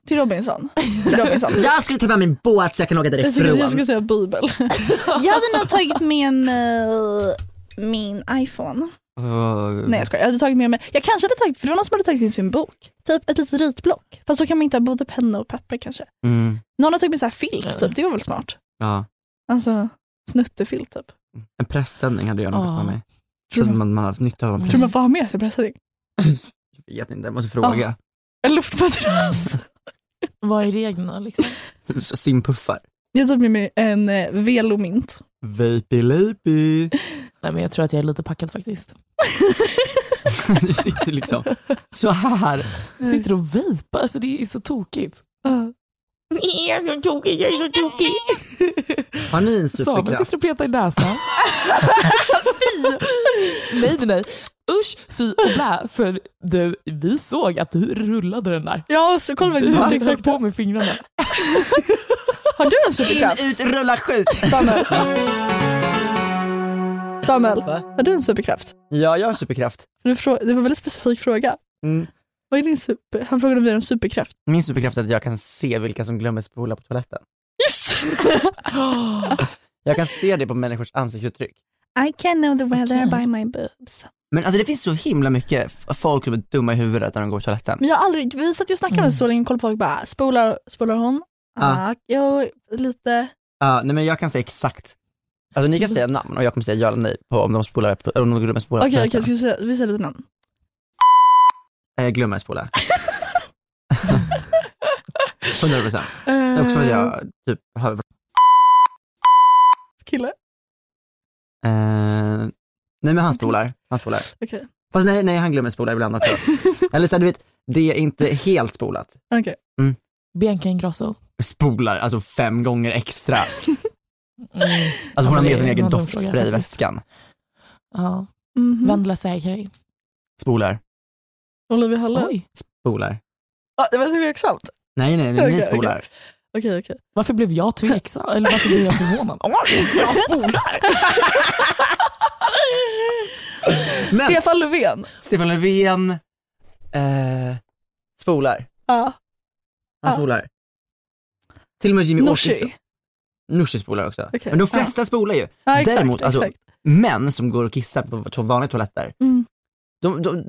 [SPEAKER 3] Till Robinson. [laughs] Till Robinson.
[SPEAKER 2] Jag skulle ta med min båt så jag kan åka
[SPEAKER 3] tycker, jag skulle säga bibel. [laughs] jag hade nog tagit med mig min iPhone.
[SPEAKER 2] Uh,
[SPEAKER 3] Nej jag skojar, jag hade tagit med mig, jag kanske hade tagit, för det var någon som hade tagit in sin bok, typ ett litet ritblock. Fast så kan man inte ha både penna och papper kanske.
[SPEAKER 2] Mm,
[SPEAKER 3] Någon har tagit med så här filt typ, det var väl smart?
[SPEAKER 2] ja.
[SPEAKER 3] Alltså snuttefilt typ.
[SPEAKER 2] En pressändning hade jag nog haft med mig.
[SPEAKER 3] Tror
[SPEAKER 2] Känns som att man har haft nytta av en
[SPEAKER 3] tror du
[SPEAKER 2] press.
[SPEAKER 3] man får ha med sig pressändning? [laughs]
[SPEAKER 2] Jag vet inte, jag måste fråga.
[SPEAKER 3] En luftmadrass. [laughs]
[SPEAKER 1] Vad är reglerna liksom? [laughs]
[SPEAKER 2] Simpuffar.
[SPEAKER 3] Jag tagit med mig en eh, velomint.
[SPEAKER 2] Vapey lapey.
[SPEAKER 1] Nej, men jag tror att jag är lite packad faktiskt.
[SPEAKER 2] du sitter liksom så här.
[SPEAKER 1] Sitter och vejpar, alltså det är så tokigt. Jag är så tokig, jag är så tokig.
[SPEAKER 2] Har ni en
[SPEAKER 1] Samuel
[SPEAKER 2] superkraft?
[SPEAKER 1] sitter och petar i näsan. [laughs] nej, nej, nej. Usch, fy och blä. För du, vi såg att du rullade den där.
[SPEAKER 3] Ja, så kolla vad
[SPEAKER 1] Du
[SPEAKER 3] exakt.
[SPEAKER 1] på med fingrarna. [laughs]
[SPEAKER 3] Har du en superkraft?
[SPEAKER 2] In, ut, rulla, skjut!
[SPEAKER 3] Samuel. Samuel,
[SPEAKER 2] Va?
[SPEAKER 3] har du en superkraft?
[SPEAKER 2] Ja, jag har en superkraft.
[SPEAKER 3] Det var en väldigt specifik fråga.
[SPEAKER 2] Mm.
[SPEAKER 3] Vad är din super... Han frågade om vi har en superkraft.
[SPEAKER 2] Min superkraft är att jag kan se vilka som glömmer spola på toaletten.
[SPEAKER 3] Yes! [laughs]
[SPEAKER 2] Jag kan se det på människors ansiktsuttryck.
[SPEAKER 3] I can know the weather
[SPEAKER 1] Okej.
[SPEAKER 3] by my boobs.
[SPEAKER 2] Men alltså det finns så himla mycket folk som är dumma i huvudet när de går på toaletten.
[SPEAKER 3] Men jag har aldrig, vi satt ju och snackade
[SPEAKER 1] Mm.
[SPEAKER 3] med så länge, kollade på folk bara, spolar, spolar hon?
[SPEAKER 2] Ja.
[SPEAKER 3] Ah, jo, lite.
[SPEAKER 2] Ja, nej men jag kan säga exakt. Alltså ni kan säga namn och jag kommer säga ja eller nej på om de spolar, om de glömmer spola
[SPEAKER 3] Okej, vi säga, vi säger lite namn.
[SPEAKER 2] Eh, glömmer spola. [laughs] 100 procent. Också för att jag typ har...
[SPEAKER 3] Kille?
[SPEAKER 2] Eh, nej men han spolar, han spolar.
[SPEAKER 3] Okej.
[SPEAKER 2] Fast nej, nej han glömmer spola ibland också. [laughs] Eller så här, du vet, det är inte helt spolat.
[SPEAKER 3] Okej.
[SPEAKER 1] Bianca Ingrosso.
[SPEAKER 2] Spolar alltså fem gånger extra. [laughs]
[SPEAKER 1] Mm.
[SPEAKER 2] Alltså hon har med
[SPEAKER 1] det
[SPEAKER 2] sin
[SPEAKER 1] är
[SPEAKER 2] egen doftspray i väskan.
[SPEAKER 1] Ja.
[SPEAKER 3] Mhm.
[SPEAKER 1] Vendela Säkerhej.
[SPEAKER 2] Spolar,
[SPEAKER 3] Olivia Halle?
[SPEAKER 1] Oj,
[SPEAKER 2] spolar.
[SPEAKER 3] Ah, det var tveksamt.
[SPEAKER 2] Nej nej, nej
[SPEAKER 3] Okej,
[SPEAKER 2] ni
[SPEAKER 3] okej.
[SPEAKER 2] spolar.
[SPEAKER 3] Okej, okej.
[SPEAKER 1] varför blev jag tveksam? Eller varför blev jag förvånad? [laughs] Åh, jag spolar! [laughs]
[SPEAKER 2] Men
[SPEAKER 3] Stefan Löfven?
[SPEAKER 2] Stefan Löfven eh, spolar.
[SPEAKER 3] Ja.
[SPEAKER 2] Han
[SPEAKER 3] Ja.
[SPEAKER 2] spolar. Till och med Jimmy Åkesson.
[SPEAKER 3] Nooshi?
[SPEAKER 2] Nooshi spolar också.
[SPEAKER 3] Okej.
[SPEAKER 2] Men de flesta spolar ju.
[SPEAKER 3] Ja, exakt.
[SPEAKER 2] Däremot, alltså,
[SPEAKER 3] exakt.
[SPEAKER 2] Män som går och kissar på vanliga toaletter,
[SPEAKER 3] Mm.
[SPEAKER 2] De, de,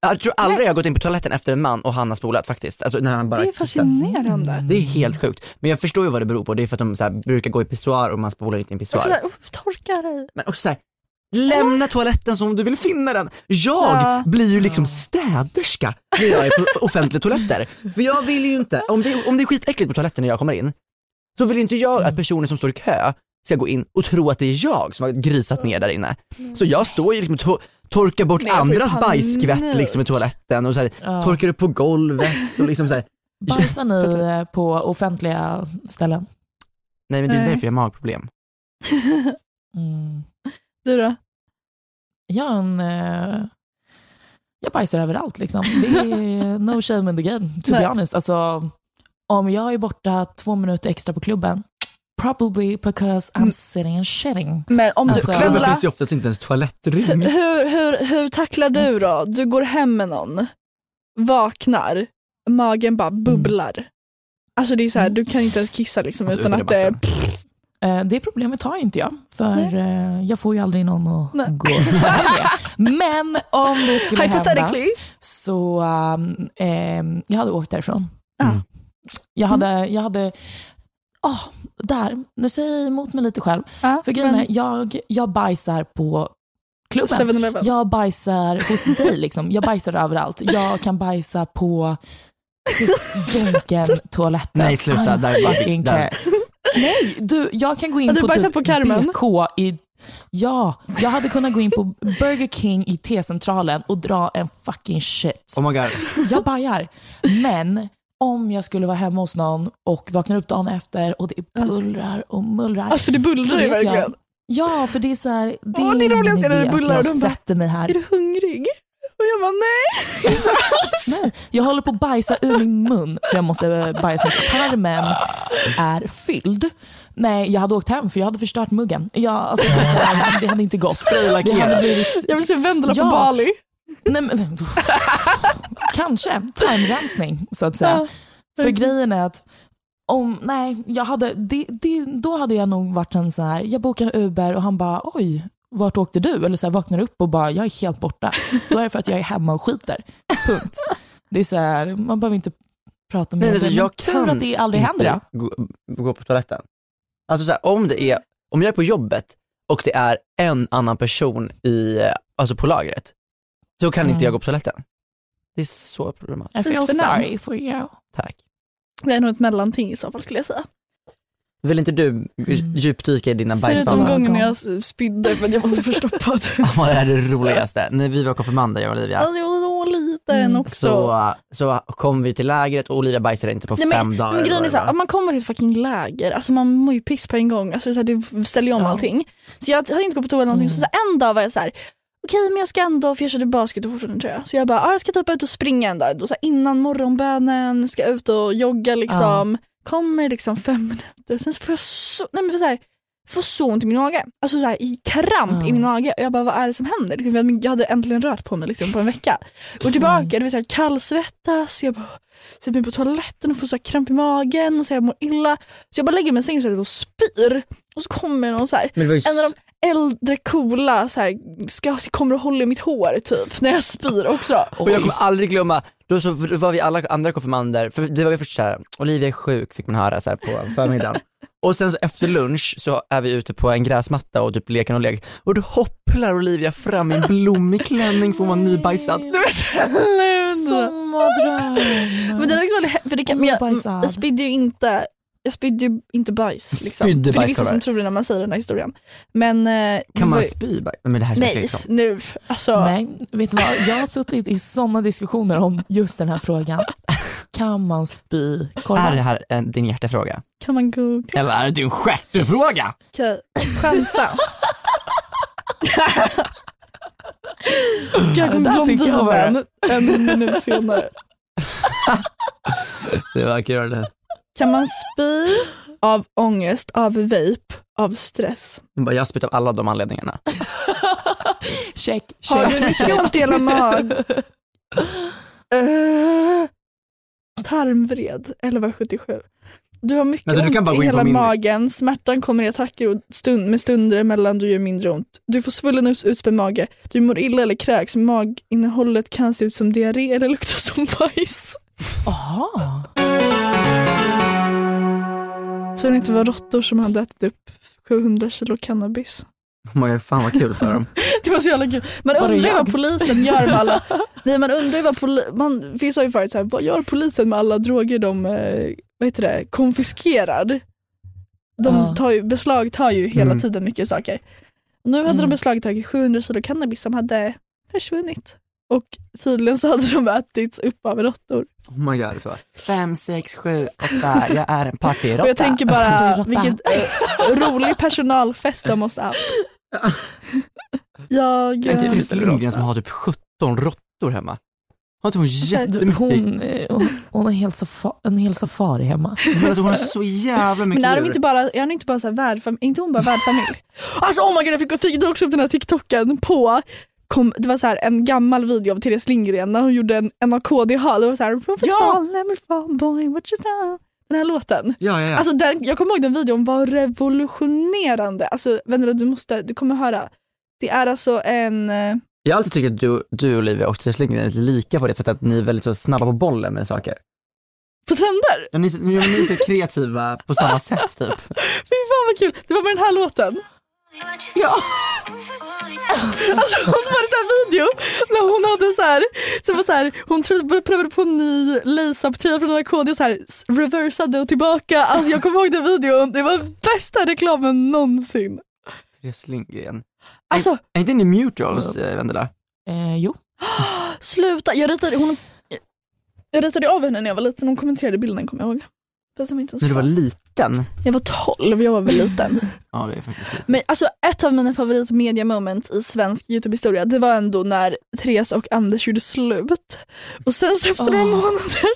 [SPEAKER 2] jag tror aldrig jag har gått in på toaletten efter en man och han har spolat faktiskt. Alltså när han bara
[SPEAKER 3] Det är
[SPEAKER 2] kissar.
[SPEAKER 3] fascinerande.
[SPEAKER 2] Det är helt sjukt. Men jag förstår ju vad det beror på. Det är för att de så här, brukar gå i pissoar och man spolar inte i en pissoar.
[SPEAKER 3] såhär, uff, torka dig.
[SPEAKER 2] Men också så här, lämna toaletten som du vill finna den. Jag
[SPEAKER 3] Ja.
[SPEAKER 2] blir ju liksom städerska när jag är på [laughs] offentliga toaletter. För jag vill ju inte, om det, om det är skitäckligt på toaletten när jag kommer in, så vill inte jag att personer som står i kö ska gå in och tro att det är jag som har grisat ner där inne. Så jag står ju liksom och to- torkar bort andras
[SPEAKER 3] panik.
[SPEAKER 2] bajsskvätt liksom i toaletten och så här,
[SPEAKER 1] Ja.
[SPEAKER 2] torkar upp på golvet och liksom så här.
[SPEAKER 1] Bajsar ni [laughs] på offentliga ställen?
[SPEAKER 2] Nej men det är
[SPEAKER 3] Nej.
[SPEAKER 2] därför jag har magproblem. [laughs]
[SPEAKER 1] Mm.
[SPEAKER 3] Du då?
[SPEAKER 1] Jag, är en, eh, jag bajsar överallt liksom. Det är [laughs] no shame in the game, to
[SPEAKER 3] Nej.
[SPEAKER 1] be honest. Alltså, om jag är borta två minuter extra på klubben, probably because I'm
[SPEAKER 3] Mm.
[SPEAKER 1] sitting and shitting.
[SPEAKER 3] Men om
[SPEAKER 1] Alltså-
[SPEAKER 3] du,
[SPEAKER 2] Klubben
[SPEAKER 3] Vendela,
[SPEAKER 2] finns ju oftast inte ens toalettrum.
[SPEAKER 3] hur, hur, hur tacklar du då? Du går hem med någon, vaknar, magen bara bubblar. Alltså det är så här,
[SPEAKER 1] Mm.
[SPEAKER 3] du kan inte ens kissa liksom
[SPEAKER 2] Alltså,
[SPEAKER 3] utan att
[SPEAKER 2] det är
[SPEAKER 3] det...
[SPEAKER 1] Eh, Det problemet har inte jag, för eh, jag får ju aldrig någon att
[SPEAKER 3] Nej.
[SPEAKER 1] gå med. Men om det skulle hända så um, ehm, jag hade åkt därifrån.
[SPEAKER 2] Mm.
[SPEAKER 1] Jag hade, jag hade oh, där, nu säger jag emot mig lite själv.
[SPEAKER 3] Ja,
[SPEAKER 1] För grejen
[SPEAKER 3] men
[SPEAKER 1] är, jag, jag bajsar på klubben.
[SPEAKER 3] 7-Eleven.
[SPEAKER 1] Jag bajsar hos dig liksom. Jag bajsar överallt. Jag kan bajsa på typ Donken-toaletten. [laughs]
[SPEAKER 2] Nej sluta, där är
[SPEAKER 1] fucking
[SPEAKER 2] där.
[SPEAKER 1] care. Nej, du, jag kan gå in
[SPEAKER 3] Har du
[SPEAKER 1] på typ
[SPEAKER 3] på Carmen?
[SPEAKER 1] BK i... Ja, jag hade kunnat gå in på Burger King i T-centralen och dra en fucking shit.
[SPEAKER 2] Oh my god.
[SPEAKER 1] Jag bajar. Men om jag skulle vara hemma hos någon och vaknar upp dagen efter och det bullrar och mullrar.
[SPEAKER 3] Alltså det bullrar ju
[SPEAKER 1] vet jag-
[SPEAKER 3] verkligen.
[SPEAKER 1] Ja, för det är så här, det
[SPEAKER 3] Åh,
[SPEAKER 1] är
[SPEAKER 3] det är
[SPEAKER 1] ingen
[SPEAKER 3] när det
[SPEAKER 1] idé att jag sätter mig här.
[SPEAKER 3] Är du hungrig? Och jag bara nej, inte [laughs] alls.
[SPEAKER 1] Nej, jag håller på att bajsa ur min mun för jag måste eh, bajsa mycket. Tarmen är fylld. Nej, jag hade åkt hem för jag hade förstört muggen. Jag, alltså, det, här, hade inte gått. Det hade blivit...
[SPEAKER 3] Jag vill se Vendela på
[SPEAKER 1] Ja.
[SPEAKER 3] Bali.
[SPEAKER 1] Nej, men, [laughs] kanske tarmrensning så att säga.
[SPEAKER 3] Ja.
[SPEAKER 1] För grejen är att om, nej, jag hade, det, det, då hade jag nog varit en så här, jag bokade Uber och han bara oj, vart åkte du? Eller så här, vaknar upp och bara, jag är helt borta. Då är det för att jag är hemma och skiter. Punkt. Det är så här, man behöver inte prata mer
[SPEAKER 2] Nej,
[SPEAKER 1] om
[SPEAKER 2] alltså,
[SPEAKER 1] det.
[SPEAKER 2] jag
[SPEAKER 1] tur att det aldrig händer.
[SPEAKER 2] inte gå, gå på toaletten. Alltså så här, om det är, om jag är på jobbet och det är en annan person i, alltså på lagret, så kan inte
[SPEAKER 1] Mm.
[SPEAKER 2] jag gå på toaletten. Det är så problematiskt.
[SPEAKER 1] I feel
[SPEAKER 3] det
[SPEAKER 1] sorry for you.
[SPEAKER 2] Tack.
[SPEAKER 3] Det är nog ett mellanting i så fall skulle jag säga.
[SPEAKER 2] Vill inte du djupdyka i dina
[SPEAKER 3] Förutom
[SPEAKER 2] bajsdagar?
[SPEAKER 3] gången när jag spydde för att jag var så förstoppad. [laughs]
[SPEAKER 2] Vad är det roligaste? När vi var konfirmander jag och Olivia,
[SPEAKER 3] Alltså, jag var så liten
[SPEAKER 1] Mm.
[SPEAKER 3] också.
[SPEAKER 2] så, så kom vi till lägret och Olivia bajsade inte på
[SPEAKER 3] Nej,
[SPEAKER 2] fem
[SPEAKER 3] men,
[SPEAKER 2] dagar.
[SPEAKER 3] men grejen är såhär,
[SPEAKER 2] det
[SPEAKER 3] man kommer till ett fucking läger, alltså man mår ju piss på en gång, alltså, så här, det ställer ju om
[SPEAKER 1] Ja.
[SPEAKER 3] allting. Så jag hade inte gått på toa eller någonting,
[SPEAKER 1] Mm.
[SPEAKER 3] så, så en dag var jag så här. Okej men jag ska ändå, för jag körde basket och fortfarande tror jag. Så jag bara, ah, jag ska typ ut och springa en dag, då, så här, innan morgonbönen, ska ut och jogga liksom. Kommer liksom fem minuter, sen så får jag så, nej men så här, får så ont i min mage. Alltså så här, i kramp
[SPEAKER 1] Ja.
[SPEAKER 3] i min mage. Och jag bara, vad är det som händer? Liksom, jag- hade äntligen rört på mig liksom, på en vecka. Och tillbaka,
[SPEAKER 1] Mm.
[SPEAKER 3] vet, så här, kallsvettas, jag bara sätter mig på toaletten och får så här kramp i magen och så här, jag mår illa. Så jag bara lägger mig i sängen och spyr. Och så kommer någon så här,
[SPEAKER 2] det
[SPEAKER 3] en av de äldre coola så här, ska, kommer och håller i mitt hår typ när jag spyr också.
[SPEAKER 2] Och jag kommer aldrig glömma, då så var vi alla andra konfirmander, för det var ju först såhär, Olivia är sjuk fick man höra så här på förmiddagen. [laughs] Och sen så efter lunch så är vi ute på en gräsmatta och typ leker och lek och då hopplar Olivia fram i en blommig klänning för hon var nybajsad.
[SPEAKER 3] Det var
[SPEAKER 1] Sommardröm.
[SPEAKER 3] Men det är liksom för det kan, men jag, jag spydde ju inte jag spydde ju inte bajs. Liksom.
[SPEAKER 2] Spydde
[SPEAKER 3] för det är vissa som tror det när man säger den här historien. Men, eh,
[SPEAKER 2] Kan man
[SPEAKER 3] ju-
[SPEAKER 2] spy bajs? Men det här är
[SPEAKER 3] Nej,
[SPEAKER 2] liksom.
[SPEAKER 3] nu. Alltså,
[SPEAKER 1] Nej, vet du vad? Jag har suttit i sådana diskussioner om just den här frågan. Kan man spy
[SPEAKER 2] Är det här en, din hjärtefråga?
[SPEAKER 3] kan man googla?
[SPEAKER 2] Eller är det din stjärtefråga?
[SPEAKER 3] Okej, chansa. Jag kom blondiven en minut senare. [laughs]
[SPEAKER 2] Det var kul det.
[SPEAKER 3] Kan man spy av ångest, av vape, av stress?
[SPEAKER 2] Bara, Jag har spytt av alla de anledningarna. [laughs]
[SPEAKER 1] Check,
[SPEAKER 3] Har
[SPEAKER 1] check,
[SPEAKER 3] du mycket
[SPEAKER 1] check.
[SPEAKER 3] ont i hela mag? Uh, tarmvred, 1177. Du har mycket
[SPEAKER 2] Alltså, du kan
[SPEAKER 3] ont i hela
[SPEAKER 2] min-
[SPEAKER 3] magen, smärtan kommer i attacker och stund, med stunder emellan du gör mindre ont. Du får svullen ut, utspänd mage, du mår illa eller kräks, maginnehållet kan se ut som diarré eller lukta som bajs.
[SPEAKER 1] Aha.
[SPEAKER 3] Så det inte var råttor som hade ätit upp 700 kilo cannabis. [laughs]
[SPEAKER 2] Bara, fan vad kul för dem. [laughs]
[SPEAKER 3] Det var så jävla kul. Man
[SPEAKER 1] Var
[SPEAKER 3] undrar vad
[SPEAKER 1] jag?
[SPEAKER 3] polisen gör med alla, [laughs] nej man undrar ju vad poli- man, vi sa ju förut så här, vad gör polisen med alla droger de eh, vad heter det, konfiskerar? De tar ju, beslagtar ju hela
[SPEAKER 2] Mm.
[SPEAKER 3] tiden mycket saker. Och nu hade de
[SPEAKER 1] Mm.
[SPEAKER 3] beslagtagit 700 kilo cannabis som hade försvunnit. Och tydligen så hade de ätits upp av råttor.
[SPEAKER 2] Oh my god, så. Fem, sex, sju, åtta, jag är en partyråtta.
[SPEAKER 3] Och jag tänker
[SPEAKER 1] är
[SPEAKER 3] bara [laughs] vilket eh, rolig personalfest de måste ha haft. [laughs] Jag,
[SPEAKER 2] Är inte
[SPEAKER 3] eh,
[SPEAKER 2] Therese Lindgren som har typ 17 råttor hemma? Har inte hon
[SPEAKER 1] Du,
[SPEAKER 2] jättemycket?
[SPEAKER 1] hon, eh, hon, hon har helt safa, en hel safari hemma. [laughs]
[SPEAKER 2] Men alltså, hon har så jävla mycket
[SPEAKER 3] Men är de inte bara, är han inte bara så här värdfamilj? Inte hon bara värdfamilj? Alltså oh my god jag fick, fick också upp den här TikToken på Kom, det var så här en gammal video av Therese Lindgren när hon gjorde en, en av KDH. Det var så här, Rufus
[SPEAKER 2] Ja!
[SPEAKER 3] let me fall boy, what you say? Den här låten.
[SPEAKER 2] Ja, ja, ja.
[SPEAKER 3] Alltså den, jag kommer ihåg den videon var revolutionerande. Alltså vänner du måste, du kommer höra. Det är alltså en, eh,
[SPEAKER 2] jag har alltid tyckt att du, du Olivia och Therese Lindgren är lite lika på det sättet att ni är väldigt så snabba på bollen med saker.
[SPEAKER 3] på trender.
[SPEAKER 2] Ja, Ni, ni, ni är så kreativa på samma sätt typ. [laughs]
[SPEAKER 3] Fy fan vad kul. Det var med den här låten. Ja. Alltså, var det så här video när hon hade så här, så var så här hon prövade på en ny lace-up-tröja från den här KD och så här reversade och tillbaka. Alltså jag kommer ihåg den videon, det var bästa reklamen någonsin.
[SPEAKER 2] Therese Lindgren.
[SPEAKER 3] Alltså
[SPEAKER 2] Är inte ni mutuals, eh, Vendela?
[SPEAKER 1] Eh, jo. [gasps]
[SPEAKER 3] sluta, jag ritade, hon, jag ritade av henne när jag var liten, hon kommenterade bilden kommer jag ihåg. Var inte ens
[SPEAKER 2] När du var liten?
[SPEAKER 3] Jag var 12, jag var väl liten. [laughs]
[SPEAKER 2] Ja, det är faktiskt lite.
[SPEAKER 3] Men alltså ett av mina favorit media moments i svensk Youtube-historia det var ändå när Therese och Anders gjorde slut. Och sen så efter några
[SPEAKER 1] Åh.
[SPEAKER 3] månader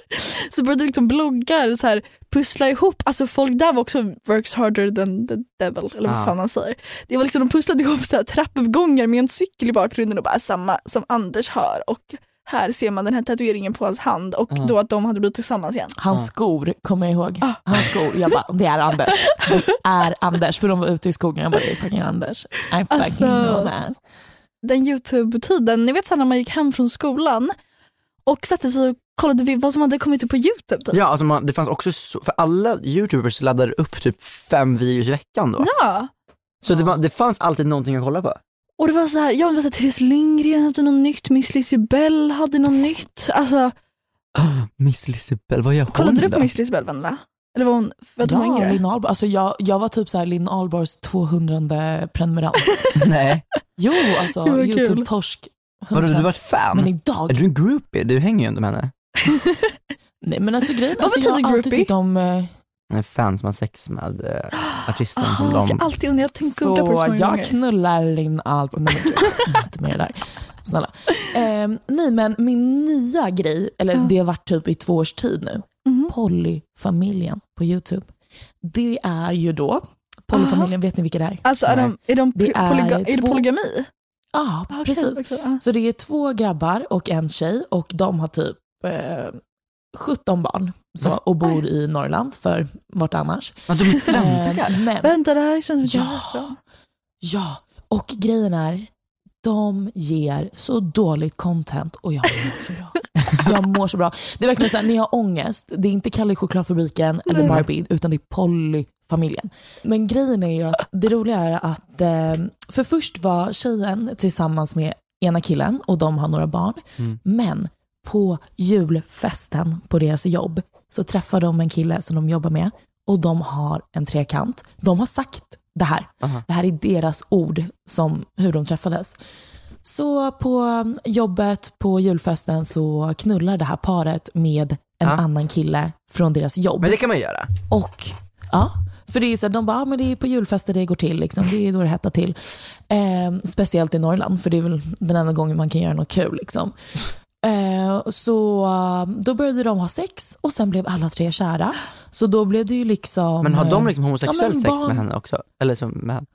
[SPEAKER 3] så började liksom bloggar så här pussla ihop, alltså folk där var också works harder than the devil eller vad
[SPEAKER 2] Ja.
[SPEAKER 3] fan man säger. Det var liksom, de pusslade ihop så här trappuppgångar med en cykel i bakgrunden och bara samma som Anders har och här ser man den här tatueringen på hans hand och
[SPEAKER 2] Ja.
[SPEAKER 3] då att de hade blivit tillsammans igen.
[SPEAKER 1] Hans
[SPEAKER 2] Ja.
[SPEAKER 1] skor kommer jag ihåg.
[SPEAKER 3] Ah.
[SPEAKER 1] Hans skor, jag bara det är Anders. Det är Anders för de var ute i skogen. Jag bara det är fucking Anders. I fucking
[SPEAKER 3] Alltså.
[SPEAKER 1] know that.
[SPEAKER 3] Den Youtube-tiden, ni vet så när man gick hem från skolan och satte sig och kollade vi- vad som hade kommit upp på Youtube. Typ.
[SPEAKER 2] Ja, alltså man, det fanns också så, för alla youtubers laddade upp typ fem videos i veckan då.
[SPEAKER 3] Ja.
[SPEAKER 2] Så det, det fanns alltid någonting att kolla på.
[SPEAKER 3] Och det var så här, ja men Therese Lindgren hade något nytt, Miss Lisibell hade något nytt. Alltså, [gasps]
[SPEAKER 2] Miss Lisibell, vad gör hon
[SPEAKER 3] kollade du på Miss Lisibell Vendela? Eller var hon, hon var
[SPEAKER 1] Ja,
[SPEAKER 3] yngre?
[SPEAKER 1] Linn Ahlborg. Alltså jag, jag var typ så här Linn Ahlborgs 200 prenumerant. [laughs]
[SPEAKER 2] Nej,
[SPEAKER 1] Jo, alltså. Youtube-torsk.
[SPEAKER 2] vadå
[SPEAKER 1] 100%.
[SPEAKER 2] du var ett fan?
[SPEAKER 1] Men
[SPEAKER 2] Är
[SPEAKER 1] idag,
[SPEAKER 2] du en groupie? Du hänger ju inte med henne.
[SPEAKER 1] nej men alltså grejen
[SPEAKER 3] Vad
[SPEAKER 1] alltså, jag har alltid tyckt om eh,
[SPEAKER 2] En fan som har sex med eh, artisten som
[SPEAKER 3] Ah,
[SPEAKER 2] de...
[SPEAKER 3] jag alltid undrat, jag tänkt googla på det så många
[SPEAKER 1] jag
[SPEAKER 3] gånger.
[SPEAKER 1] knullar Linn Ahlborg. Nej men inte det där. Snälla. Ehm, nej men min nya grej, eller
[SPEAKER 3] Ja.
[SPEAKER 1] det har varit typ i två års tid nu,
[SPEAKER 3] Mhm.
[SPEAKER 1] Pollyfamiljen på Youtube. Det är ju då, Pollyfamiljen, vet ni vilka det är?
[SPEAKER 3] Alltså är, de, är, de
[SPEAKER 1] Det är
[SPEAKER 3] polyga- är det
[SPEAKER 1] två-
[SPEAKER 3] polygami?
[SPEAKER 1] Ja,
[SPEAKER 3] Ah, okej,
[SPEAKER 1] precis.
[SPEAKER 3] okej, ah.
[SPEAKER 1] Så det är två grabbar och en tjej och de har typ eh, 17 barn så, och bor i Norrland, för vart annars.
[SPEAKER 2] Ja, de är svenskar?
[SPEAKER 1] Eh, men,
[SPEAKER 3] Vänta, det här känns
[SPEAKER 1] Ja.
[SPEAKER 3] bra.
[SPEAKER 1] ja, och grejen är, de ger så dåligt content och jag mår så bra. [laughs] Jag mår så bra. Det är verkligen så här, ni har ångest, det är inte Kalle i chokladfabriken eller
[SPEAKER 3] Nej.
[SPEAKER 1] Barbie utan det är Polly-familjen. Men grejen är ju att det roliga är att, eh, för först var tjejen tillsammans med ena killen och de har några barn.
[SPEAKER 2] Mm.
[SPEAKER 1] Men på julfesten på deras jobb så träffar de en kille som de jobbar med och de har en trekant. De har sagt det här.
[SPEAKER 2] Aha.
[SPEAKER 1] Det här är deras ord som hur de träffades. Så på jobbet på julfesten så knullar det här paret med en
[SPEAKER 2] Ja.
[SPEAKER 1] annan kille från deras jobb.
[SPEAKER 2] Men det kan man göra.
[SPEAKER 1] Och ja, för det är så här, de bara, ah, men det är på julfester det går till, liksom. det är då det hettar till. Eh, speciellt i Norrland, för det är väl den enda gången man kan göra något kul. Liksom. Eh, så eh, då började de ha sex och sen blev alla tre kära. Så då blev det ju liksom...
[SPEAKER 2] Men har de
[SPEAKER 1] eh,
[SPEAKER 2] liksom homosexuellt
[SPEAKER 1] men
[SPEAKER 2] sex
[SPEAKER 1] barn-
[SPEAKER 2] med henne också? Eller som med...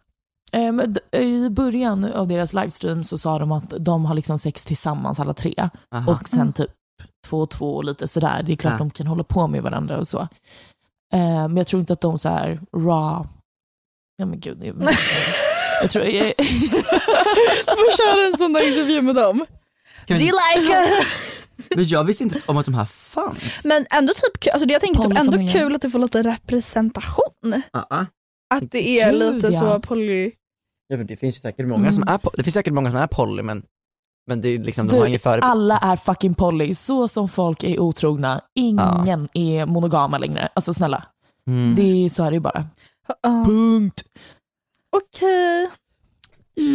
[SPEAKER 1] Eh, men d- I början av deras livestream så sa de att de har liksom sex tillsammans alla tre.
[SPEAKER 2] Aha.
[SPEAKER 1] Och sen typ två och två och lite sådär. Det är klart
[SPEAKER 2] Ja.
[SPEAKER 1] de kan hålla på med varandra och så. Eh, men jag tror inte att de så här raw... Ja men gud. Det, [laughs] jag tror... Jag, [laughs]
[SPEAKER 3] Du [laughs] får köra en sån där intervju med dem.
[SPEAKER 2] Kan
[SPEAKER 3] Do you like? [laughs]
[SPEAKER 2] Men jag visste inte om att de här fanns.
[SPEAKER 3] Men ändå typ alltså det jag tänker typ ändå kul att det får lite representation.
[SPEAKER 2] Uh-uh.
[SPEAKER 3] Att det är
[SPEAKER 1] Gud,
[SPEAKER 3] lite
[SPEAKER 1] ja.
[SPEAKER 3] så poly...
[SPEAKER 2] Ja, för det finns ju säkert många som
[SPEAKER 1] Mm.
[SPEAKER 2] är po- det finns säkert många som är poly men, men det är liksom, de har
[SPEAKER 1] du,
[SPEAKER 2] ingen före...
[SPEAKER 1] alla är fucking poly. Så som folk är otrogna. Ingen är monogama längre. Alltså snälla.
[SPEAKER 2] Mm.
[SPEAKER 1] Det är, så är det ju bara.
[SPEAKER 3] Uh,
[SPEAKER 1] Punkt.
[SPEAKER 3] Okej,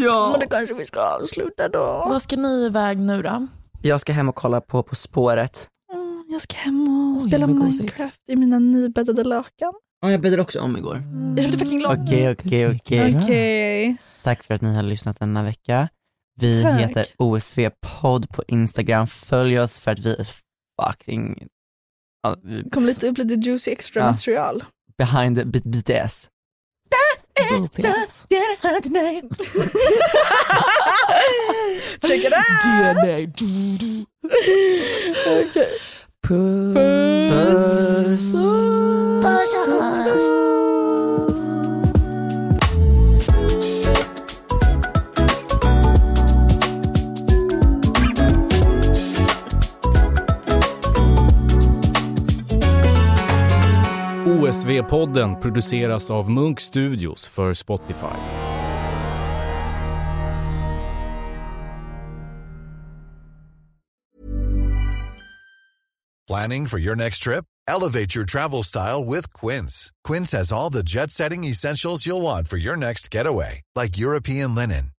[SPEAKER 2] Ja.
[SPEAKER 3] men det kanske vi ska avsluta då.
[SPEAKER 1] Vad ska ni iväg nu då?
[SPEAKER 2] Jag ska hem och kolla på På spåret.
[SPEAKER 3] Mm, Jag ska hem och
[SPEAKER 1] Oj,
[SPEAKER 3] spela
[SPEAKER 1] gosigt.
[SPEAKER 3] Minecraft i mina nybäddade lakan.
[SPEAKER 2] Ja, jag bäddade också om igår.
[SPEAKER 3] Jag köpte fucking lock.
[SPEAKER 2] Okej, okej, okej.
[SPEAKER 3] Okej.
[SPEAKER 2] Tack för att ni har lyssnat denna vecka. Vi
[SPEAKER 3] Tack.
[SPEAKER 2] heter OSV podd på Instagram. Följ oss för att vi är fucking ja, vi-
[SPEAKER 3] Kom lite upp lite juicy extra
[SPEAKER 2] Ja.
[SPEAKER 3] material.
[SPEAKER 2] behind the B- BTS.
[SPEAKER 1] BTS.
[SPEAKER 3] Check it out!
[SPEAKER 1] DNA. Du, du.
[SPEAKER 3] Okej.
[SPEAKER 1] Puss.
[SPEAKER 2] Puss.
[SPEAKER 4] OSV-podden produceras av Munk Studios för Spotify.
[SPEAKER 5] Planning for your next trip? Elevate your travel style with Quince. Quince has all the jet setting essentials you'll want for your next getaway, like European linen,